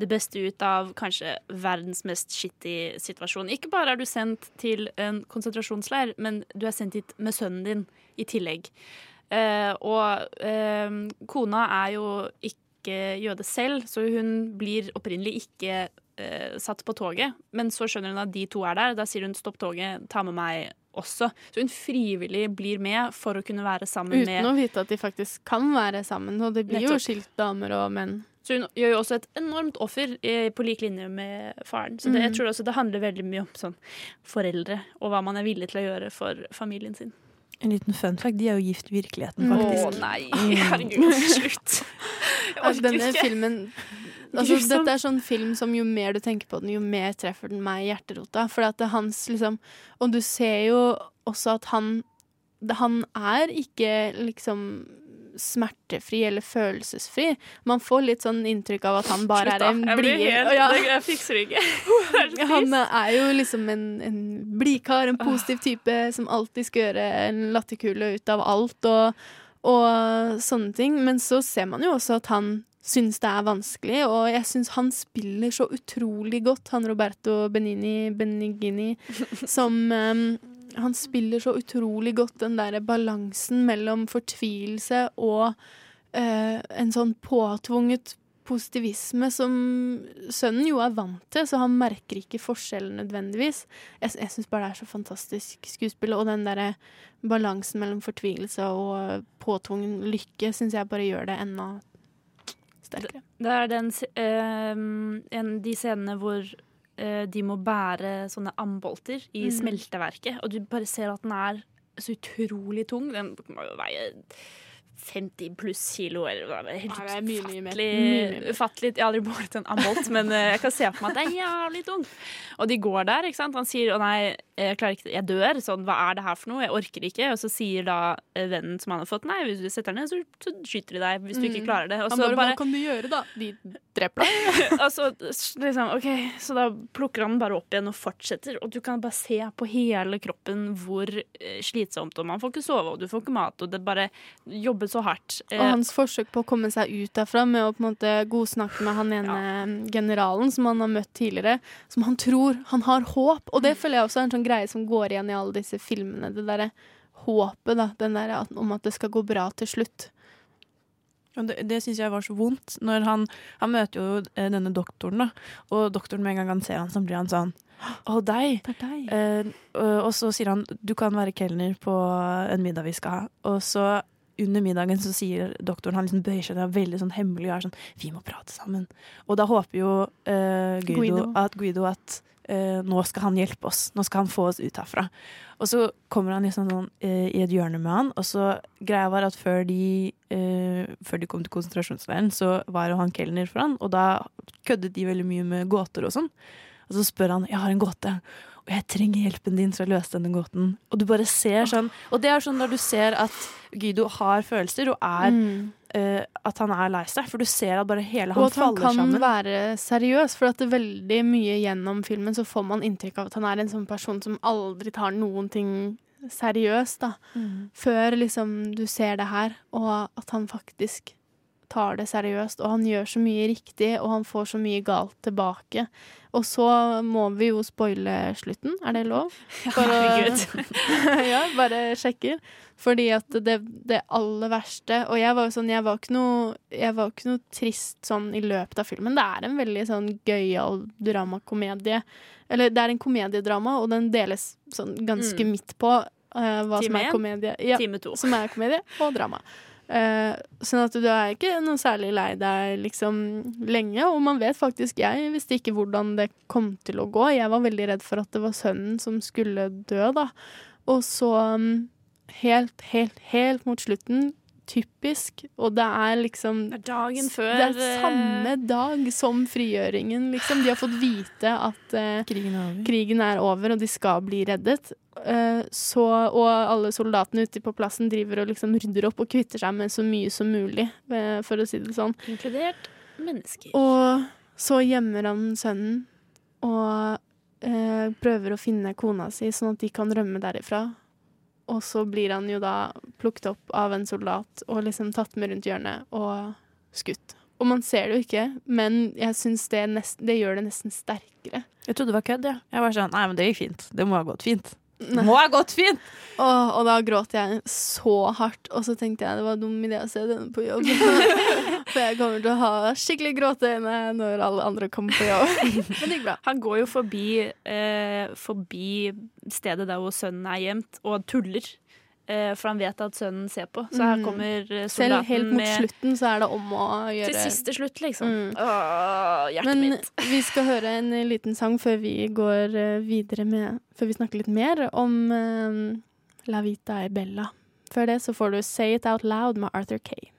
det beste ut av kanskje verdens mest shitty situasjon. Ikke bare er du sendt til en konsentrasjonsleir, men du er sendt hit med sønnen din i tillegg. Uh, og uh, kona er jo ikke jøde selv, så hun blir opprinnelig ikke eh, satt på toget. Men så skjønner hun at de to er der. Da sier hun 'stopp toget, ta med meg' også. Så hun frivillig blir med for å kunne være sammen med Uten å vite at de faktisk kan være sammen. Og det blir jo skilt damer og menn. Så hun gjør jo også et enormt offer eh, på lik linje med faren. Så det, jeg Mhm. tror også det handler veldig mye om sånn foreldre, og hva man er villig til å gjøre for familien sin. En liten fun fact, de er jo gift i virkeligheten, Å faktisk. nei, Mm. herregud, slutt. Jeg orker ikke. denne filmen altså, Dette er sånn film som jo mer du tenker på den, jo mer treffer den meg i hjerterota. For at det er hans liksom Og du ser jo også at han det- Han er ikke liksom smertefri eller følelsesfri. Man får litt sånn inntrykk av at han bare Slutt er en blid Ja. Jeg fikser ikke. Han er jo liksom en, en blidkar, en positiv type som alltid skal gjøre en latterkule ut av alt og, og sånne ting. Men så ser man jo også at han syns det er vanskelig, og jeg syns han spiller så utrolig godt, han Roberto Benini Benigini, som um, Han spiller så utrolig godt den derre balansen mellom fortvilelse og uh, en sånn påtvunget positivisme som sønnen jo er vant til, så han merker ikke forskjellen nødvendigvis. Jeg, jeg syns bare det er så fantastisk skuespill, og den derre balansen mellom fortvilelse og påtvungen lykke syns jeg bare gjør det enda sterkere. Det er den, ehm, en, de scenene hvor uh, de må bære sånne ambolter i Mm. smelteverket, og du bare ser at den er så utrolig tung. Den må jo veie 50 pluss kilo, eller det er. Helt Nei, det er mye, mye ufattelig. Jeg har aldri båret en ambolt, men eh, jeg kan se for meg at det er jævlig tungt. Og de går der, ikke sant. Han sier 'å nei, jeg ikke, jeg dør. Sånn, hva er det her for noe? Jeg orker ikke. Og så sier da eh, vennen som han har fått, nei, hvis du setter deg ned, så, så skyter de deg hvis du ikke Mm. klarer det. Og Han så bare, bare, Hva kan du gjøre, da? De dreper deg. og så liksom, ok, så da plukker han bare opp igjen og fortsetter. Og du kan bare se på hele kroppen hvor eh, slitsomt Og man får ikke sove, og du får ikke mat, og det bare jobber så hardt. Eh, Og hans forsøk på å komme seg ut derfra med å på en måte godsnakke med han ene generalen som han har møtt tidligere, som han tror han har håp. Og det føler jeg også er en sånn greie som går igjen i alle disse filmene. Det derre håpet, da. Den derre om at det skal gå bra til slutt. Og det det syns jeg var så vondt. Når han, han møter jo eh, denne doktoren, da. Og doktoren med en gang han ser han, så blir han sånn Å, deg! Eh, og, og så sier han du kan være kelner på en middag vi skal ha. Og så under middagen så sier doktoren Han liksom bøyer seg ned, er veldig sånn hemmelig og er sånn Vi må prate sammen. Og da håper jo eh, Guido, Guido. at Guido at nå skal han hjelpe oss. Nå skal han få oss ut herfra. Og så kommer han liksom sånn eh, i et hjørne med han, og så greia var at før de, eh, før de kom til konsentrasjonsleiren, så var jo han kelner for han, og da køddet de veldig mye med gåter og sånn. Og så spør han 'jeg har en gåte', og jeg trenger hjelpen din til å løse denne gåten. Og du bare ser sånn Og det er sånn når du ser at Guido har følelser, og er Mm. Uh, At han er lei seg, for du ser at bare hele han faller sammen. Og at han kan sammen. være seriøs, for at det veldig mye gjennom filmen så får man inntrykk av at han er en sånn person som aldri tar noen ting seriøst, da. Mm. Før liksom du ser det her, og at han faktisk tar det seriøst, og han gjør så mye riktig, og han får så mye galt tilbake. Og så må vi jo spoile slutten, er det lov? For Herregud. ja, bare sjekker. Fordi at det, det aller verste Og jeg var jo sånn, jeg var ikke noe Jeg var ikke noe trist sånn i løpet av filmen. Det er en veldig sånn gøyal dramakomedie. Eller det er en komediedrama, og den deles sånn ganske Mm. midt på Uh, hva som er komedie. Ja, time to. Som er komedie og drama. Eh, sånn at du er ikke noe særlig lei deg liksom lenge, og man vet faktisk Jeg visste ikke hvordan det kom til å gå. Jeg var veldig redd for at det var sønnen som skulle dø, da. Og så um, helt, helt, helt mot slutten Typisk. Og det er liksom Det er dagen før, Det er eh, samme dag som frigjøringen, liksom. De har fått vite at eh, krigen, er over. og de skal bli reddet. Eh, så, og alle soldatene ute på plassen driver og liksom rydder opp og kvitter seg med så mye som mulig, eh, for å si det sånn. Inkludert mennesker. Og så gjemmer han sønnen og eh, prøver å finne kona si, sånn at de kan rømme derifra. Og så blir han jo da plukket opp av en soldat og liksom tatt med rundt hjørnet og skutt. Og man ser det jo ikke, men jeg syns det, det gjør det nesten sterkere. Jeg trodde det var kødd, ja. Jeg var sånn Nei, men det gikk fint. Det må ha gått fint. Det må ha gått fint! og, og da gråt jeg så hardt, og så tenkte jeg det var dum idé å se denne på jobb. For jeg kommer til å ha skikkelig gråteøyne når alle andre kommer på jobb. Men det gikk bra. Han går jo forbi, eh, forbi stedet der hvor sønnen er gjemt, og tuller. Eh, for han vet at sønnen ser på. Så her Mm. kommer eh, soldaten Selv helt mot med slutten så er det om å gjøre Til siste slutt, liksom. Mm. Åh, hjertet Men mitt. vi skal høre en liten sang før vi går eh, videre med Før vi snakker litt mer om eh, La Vita e Bella. Før det så får du Say It Out Loud med Arthur Kay.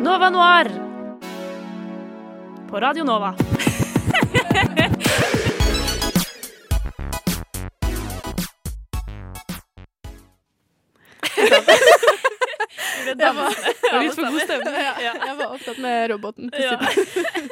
Nova Noir på Radio Nova. Jeg var, Det var. Ja, jeg var opptatt med roboten til Ja.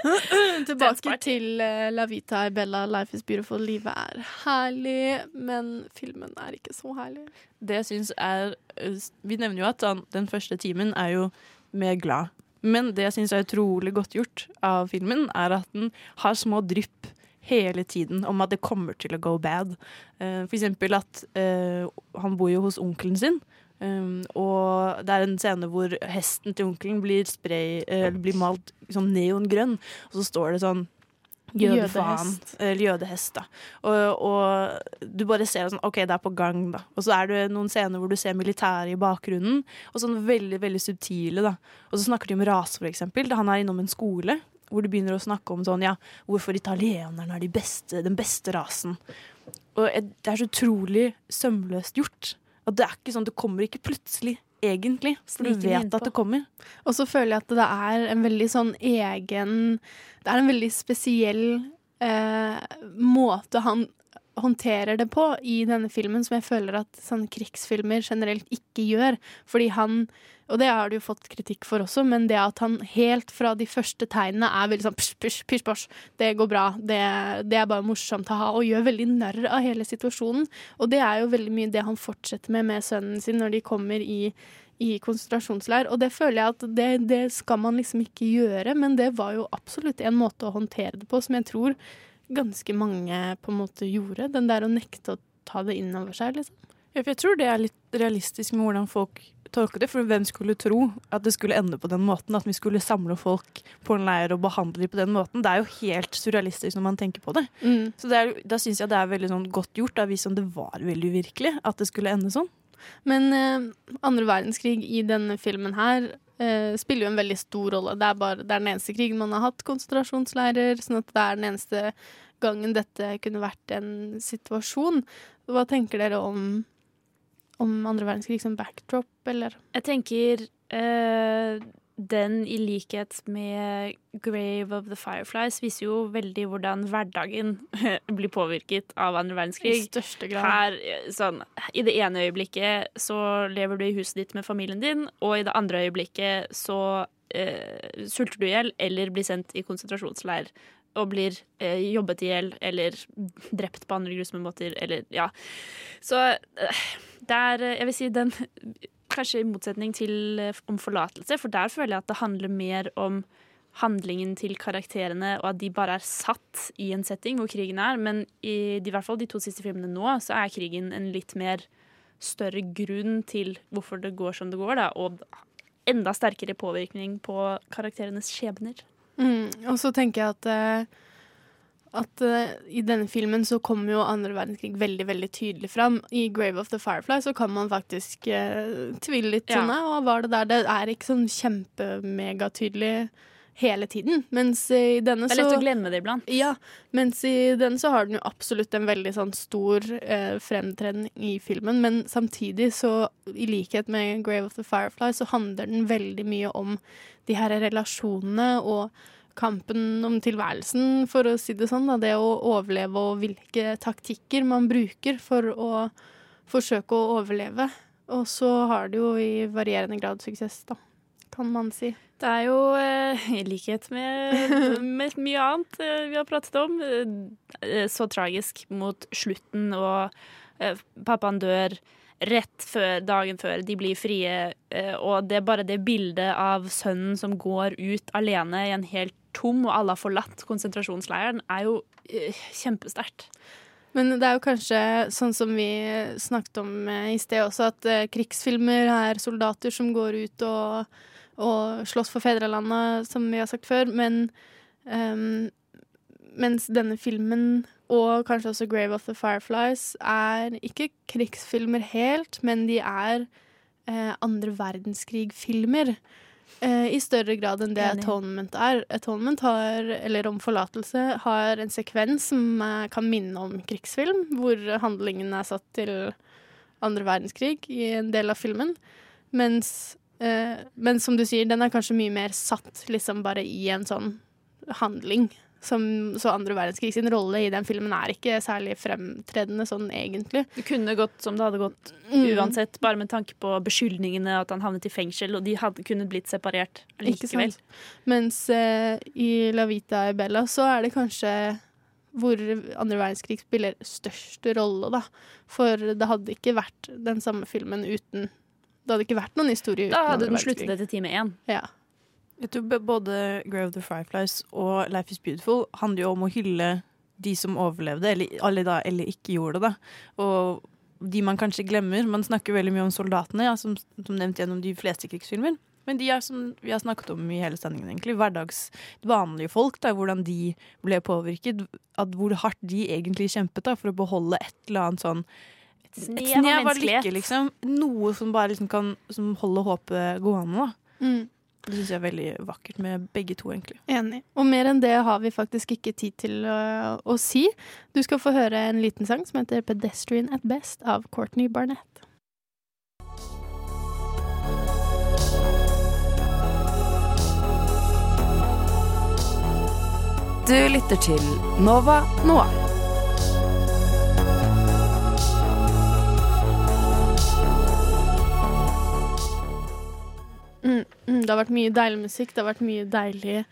Tilbake til eh, La Vita e Bella, Life is Beautiful. Livet er herlig, men filmen er ikke så herlig. Det jeg syns er eh, Vi nevner jo at den første timen er jo mer glad. Men det jeg syns er utrolig godt gjort av filmen, er at den har små drypp hele tiden om at det kommer til å go bad. Uh, For eksempel at uh, han bor jo hos onkelen sin. Um, og det er en scene hvor hesten til onkelen blir, spray, uh, blir malt sånn neongrønn, og så står det sånn Jødefaen. Jødehest. Eller jødehest, da. Og, og du bare ser sånn OK, det er på gang, da. Og så er det noen scener hvor du ser militæret i bakgrunnen, og sånn veldig, veldig subtile, da. Og så snakker de om rase, for eksempel. Da han er innom en skole hvor de begynner å snakke om sånn, ja, hvorfor italienerne er de beste, den beste rasen. Og det er så utrolig sømløst gjort. At det er ikke sånn, det kommer ikke plutselig, egentlig. For du vet at det kommer. Og så føler jeg at det er en veldig sånn egen Det er en veldig spesiell eh, måte han håndterer det på i denne filmen, som jeg føler at sånn krigsfilmer generelt ikke gjør. Fordi han, og det har du jo fått kritikk for også, men det at han helt fra de første tegnene er veldig sånn pysj, pysj, pysj, det går bra, det, det er bare morsomt å ha, og gjør veldig narr av hele situasjonen. Og det er jo veldig mye det han fortsetter med med sønnen sin når de kommer i i konsentrasjonsleir, og det føler jeg at det, det skal man liksom ikke gjøre, men det var jo absolutt en måte å håndtere det på som jeg tror ganske mange på en måte gjorde. Den der å nekte å ta det inn over seg, liksom. Jeg tror det er litt realistisk med hvordan folk tolker det. For hvem skulle tro at det skulle ende på den måten? At vi skulle samle folk på en leir og behandle dem på den måten. Det er jo helt surrealistisk når man tenker på det. Mm. Så det er, da syns jeg det er veldig sånn godt gjort av vi som det var veldig uvirkelig at det skulle ende sånn. Men eh, andre verdenskrig i denne filmen her eh, spiller jo en veldig stor rolle. Det er, bare, det er den eneste krigen man har hatt konsentrasjonsleirer, sånn at det er den eneste gangen dette kunne vært en situasjon. Hva tenker dere om, om andre verdenskrig som backdrop, eller? Jeg tenker uh, den i likhet med Grave of the Fireflies viser jo veldig hvordan hverdagen blir påvirket av andre verdenskrig. I største grad. Her, eh, sånn, I det ene øyeblikket så lever du i huset ditt med familien din, og i det andre øyeblikket så uh, sulter du i hjel eller blir sendt i konsentrasjonsleir og blir eh, jobbet i hjel eller drept på andre grusomme måter, eller ja. Så eh, det er Jeg vil si den Kanskje i motsetning til eh, om forlatelse, for der føler jeg at det handler mer om handlingen til karakterene, og at de bare er satt i en setting hvor krigen er. Men i, i hvert fall de to siste filmene nå, så er krigen en litt mer større grunn til hvorfor det går som det går, da, og enda sterkere påvirkning på karakterenes skjebner. Mm, og så tenker jeg at eh, at uh, i denne filmen så kommer jo andre verdenskrig veldig veldig tydelig fram. I 'Grave of the Firefly' så kan man faktisk uh, tvile litt Ja. sånn Og var det der? Det er ikke sånn kjempemegatydelig hele tiden. Mens i denne så Det er lett så å glemme det iblant. Ja, mens i denne så har den jo absolutt en veldig sånn stor uh, fremtreden i filmen. Men samtidig så, i likhet med 'Grave of the Firefly', så handler den veldig mye om de her relasjonene og kampen om tilværelsen, for å si det sånn. Da. Det å overleve og hvilke taktikker man bruker for å forsøke å overleve. Og så har det jo i varierende grad suksess, da, kan man si. Det er jo, eh, i likhet med, med mye annet eh, vi har pratet om, eh, så tragisk mot slutten, og pappaen dør rett før, dagen før de blir frie, og det er bare det bildet av sønnen som går ut alene i en helt tom, og alle har forlatt konsentrasjonsleiren, er jo eh, kjempesterkt. Men det er jo kanskje sånn som vi snakket om eh, i sted også, at eh, krigsfilmer er soldater som går ut og, og slåss for fedrelandet, som vi har sagt før. Men um, mens denne filmen, og kanskje også 'Grave of the Fireflies', er ikke krigsfilmer helt, men de er eh, andre verdenskrig-filmer. Eh, I større grad enn det Enig. Atonement er. Atonement har, eller om forlatelse, har en sekvens som eh, kan minne om krigsfilm, hvor handlingen er satt til andre verdenskrig i en del av filmen. Mens, eh, men som du sier, den er kanskje mye mer satt liksom bare i en sånn handling. Som, så andre verdenskrig sin rolle i den filmen er ikke særlig fremtredende sånn egentlig. Det kunne gått som det hadde gått Mm. uansett, bare med tanke på beskyldningene at han havnet i fengsel, og de hadde kunnet blitt separert likevel. Mens eh, i La Vita e Bella så er det kanskje hvor andre verdenskrig spiller størst rolle, da. For det hadde ikke vært den samme filmen uten Det hadde ikke vært noen historie uten andre verdenskrig. Da hadde den sluttet etter time én. Ja. Jeg tror både Grave of the Fireflies og Life is Beautiful handler jo om å hylle de som overlevde, eller, eller, da, eller ikke gjorde det. da. Og de man kanskje glemmer. Man snakker veldig mye om soldatene, ja, som, som nevnt gjennom de fleste krigsfilmer. Men de er som vi har snakket om i hele sendingen, egentlig. Hverdags vanlige folk. Da, hvordan de ble påvirket. At hvor hardt de egentlig kjempet da, for å beholde et eller annet sånn et snev av menneskelighet. lykke, liksom. Noe som bare liksom kan som holder håpet gående. da. Mm. Det syns jeg er veldig vakkert med begge to, egentlig. Enig. Og mer enn det har vi faktisk ikke tid til å, å si. Du skal få høre en liten sang som heter 'Pedestrian at Best' av Courtney Barnett. Du lytter til Nova Noir. Mm, mm, det har vært mye deilig musikk, det har vært mye deilig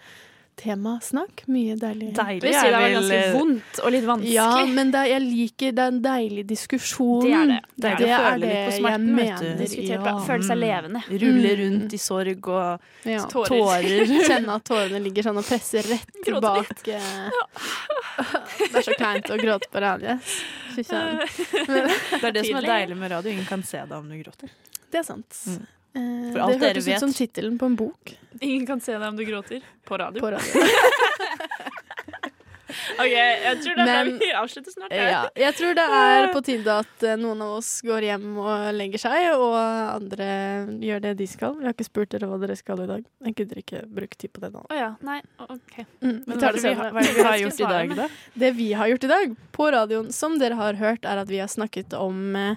temasnakk. Mye deilig Deilig Jeg vil det er var vel, ganske vondt og litt vanskelig. Ja, men det, er- jeg liker den deilige diskusjonen. Det er det. Det er Det det, er er det jeg smerten, mener. Ja. Føle seg levende. Rulle Mm. rundt i sorg og Ja. tårer. Kjenne at tårene ligger sånn og presser rett tilbake. Det er så kleint å gråte på radio. Fy søren. Det er det som er deilig med radio. Ingen kan se deg om du gråter. Det er sant. Mm. Eh, For alt det hørtes ut som tittelen på en bok. Ingen kan se deg om du gråter. På radio. På radio. OK, jeg tror det er Men- vi avslutter snart. her. Ja, jeg tror det er på tide at eh, noen av oss går hjem og legger seg, og andre gjør det de skal. Jeg har ikke spurt dere hva dere skal i dag. Jeg gidder ikke bruke tid på det nå. Oh, ja. Nei, OK. Mm, Men hva er det vi har- hva er det vi har gjort i dag, da? Det vi har gjort i dag på radioen, som dere har hørt, er at vi har snakket om eh,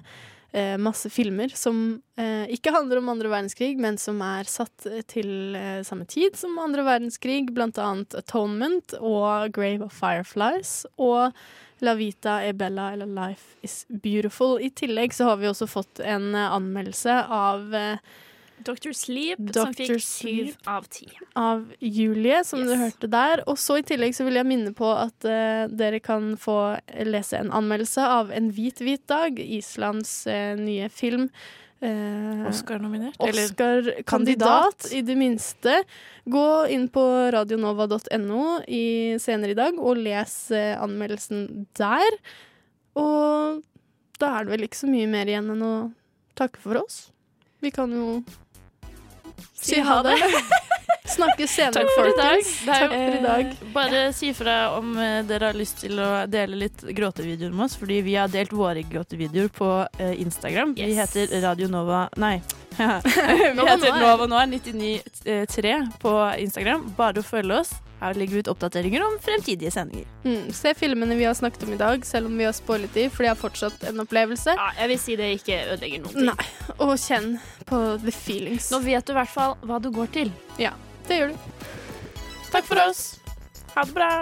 masse filmer som eh, ikke handler om andre verdenskrig, men som er satt eh, til eh, samme tid som andre verdenskrig, blant annet Atonement og Grave of Fireflies og La Vita e Bella eller Life is Beautiful. I tillegg så har vi også fått en eh, anmeldelse av eh, Dr. Sleep, Dr. som fikk syv av ti. av Julie, som du hørte der. Og så i tillegg så vil jeg minne på at uh, dere kan få lese en anmeldelse av En hvit, hvit dag, Islands uh, nye film. Uh, Oscar-nominert? eller Oscar-kandidat, i det minste. Gå inn på radionova.no i senere i dag og les anmeldelsen der. Og da er det vel ikke så mye mer igjen enn å takke for oss. Vi kan jo si ha det. Snakkes senere, Takk for i dag. folkens. Det er- Takk for i dag. Eh, Bare si fra om eh, dere har lyst til å dele litt gråtevideoer med oss, fordi vi har delt våre gråtevideoer på Instagram. Instagram. Vi heter Radio Nova Nei. vi Nova heter Nova Noir 993 på Instagram. Bare å følge oss. Her legger vi ut oppdateringer om fremtidige sendinger. Mm, se filmene vi har snakket om i dag, selv om vi har spoilet de, for de har fortsatt en opplevelse. Ja, jeg vil si det ikke ødelegger noen ting. Nei, og kjenn på the feelings. Nå vet du i hvert fall hva du går til. Ja, det gjør du. Takk for oss. Ha det bra.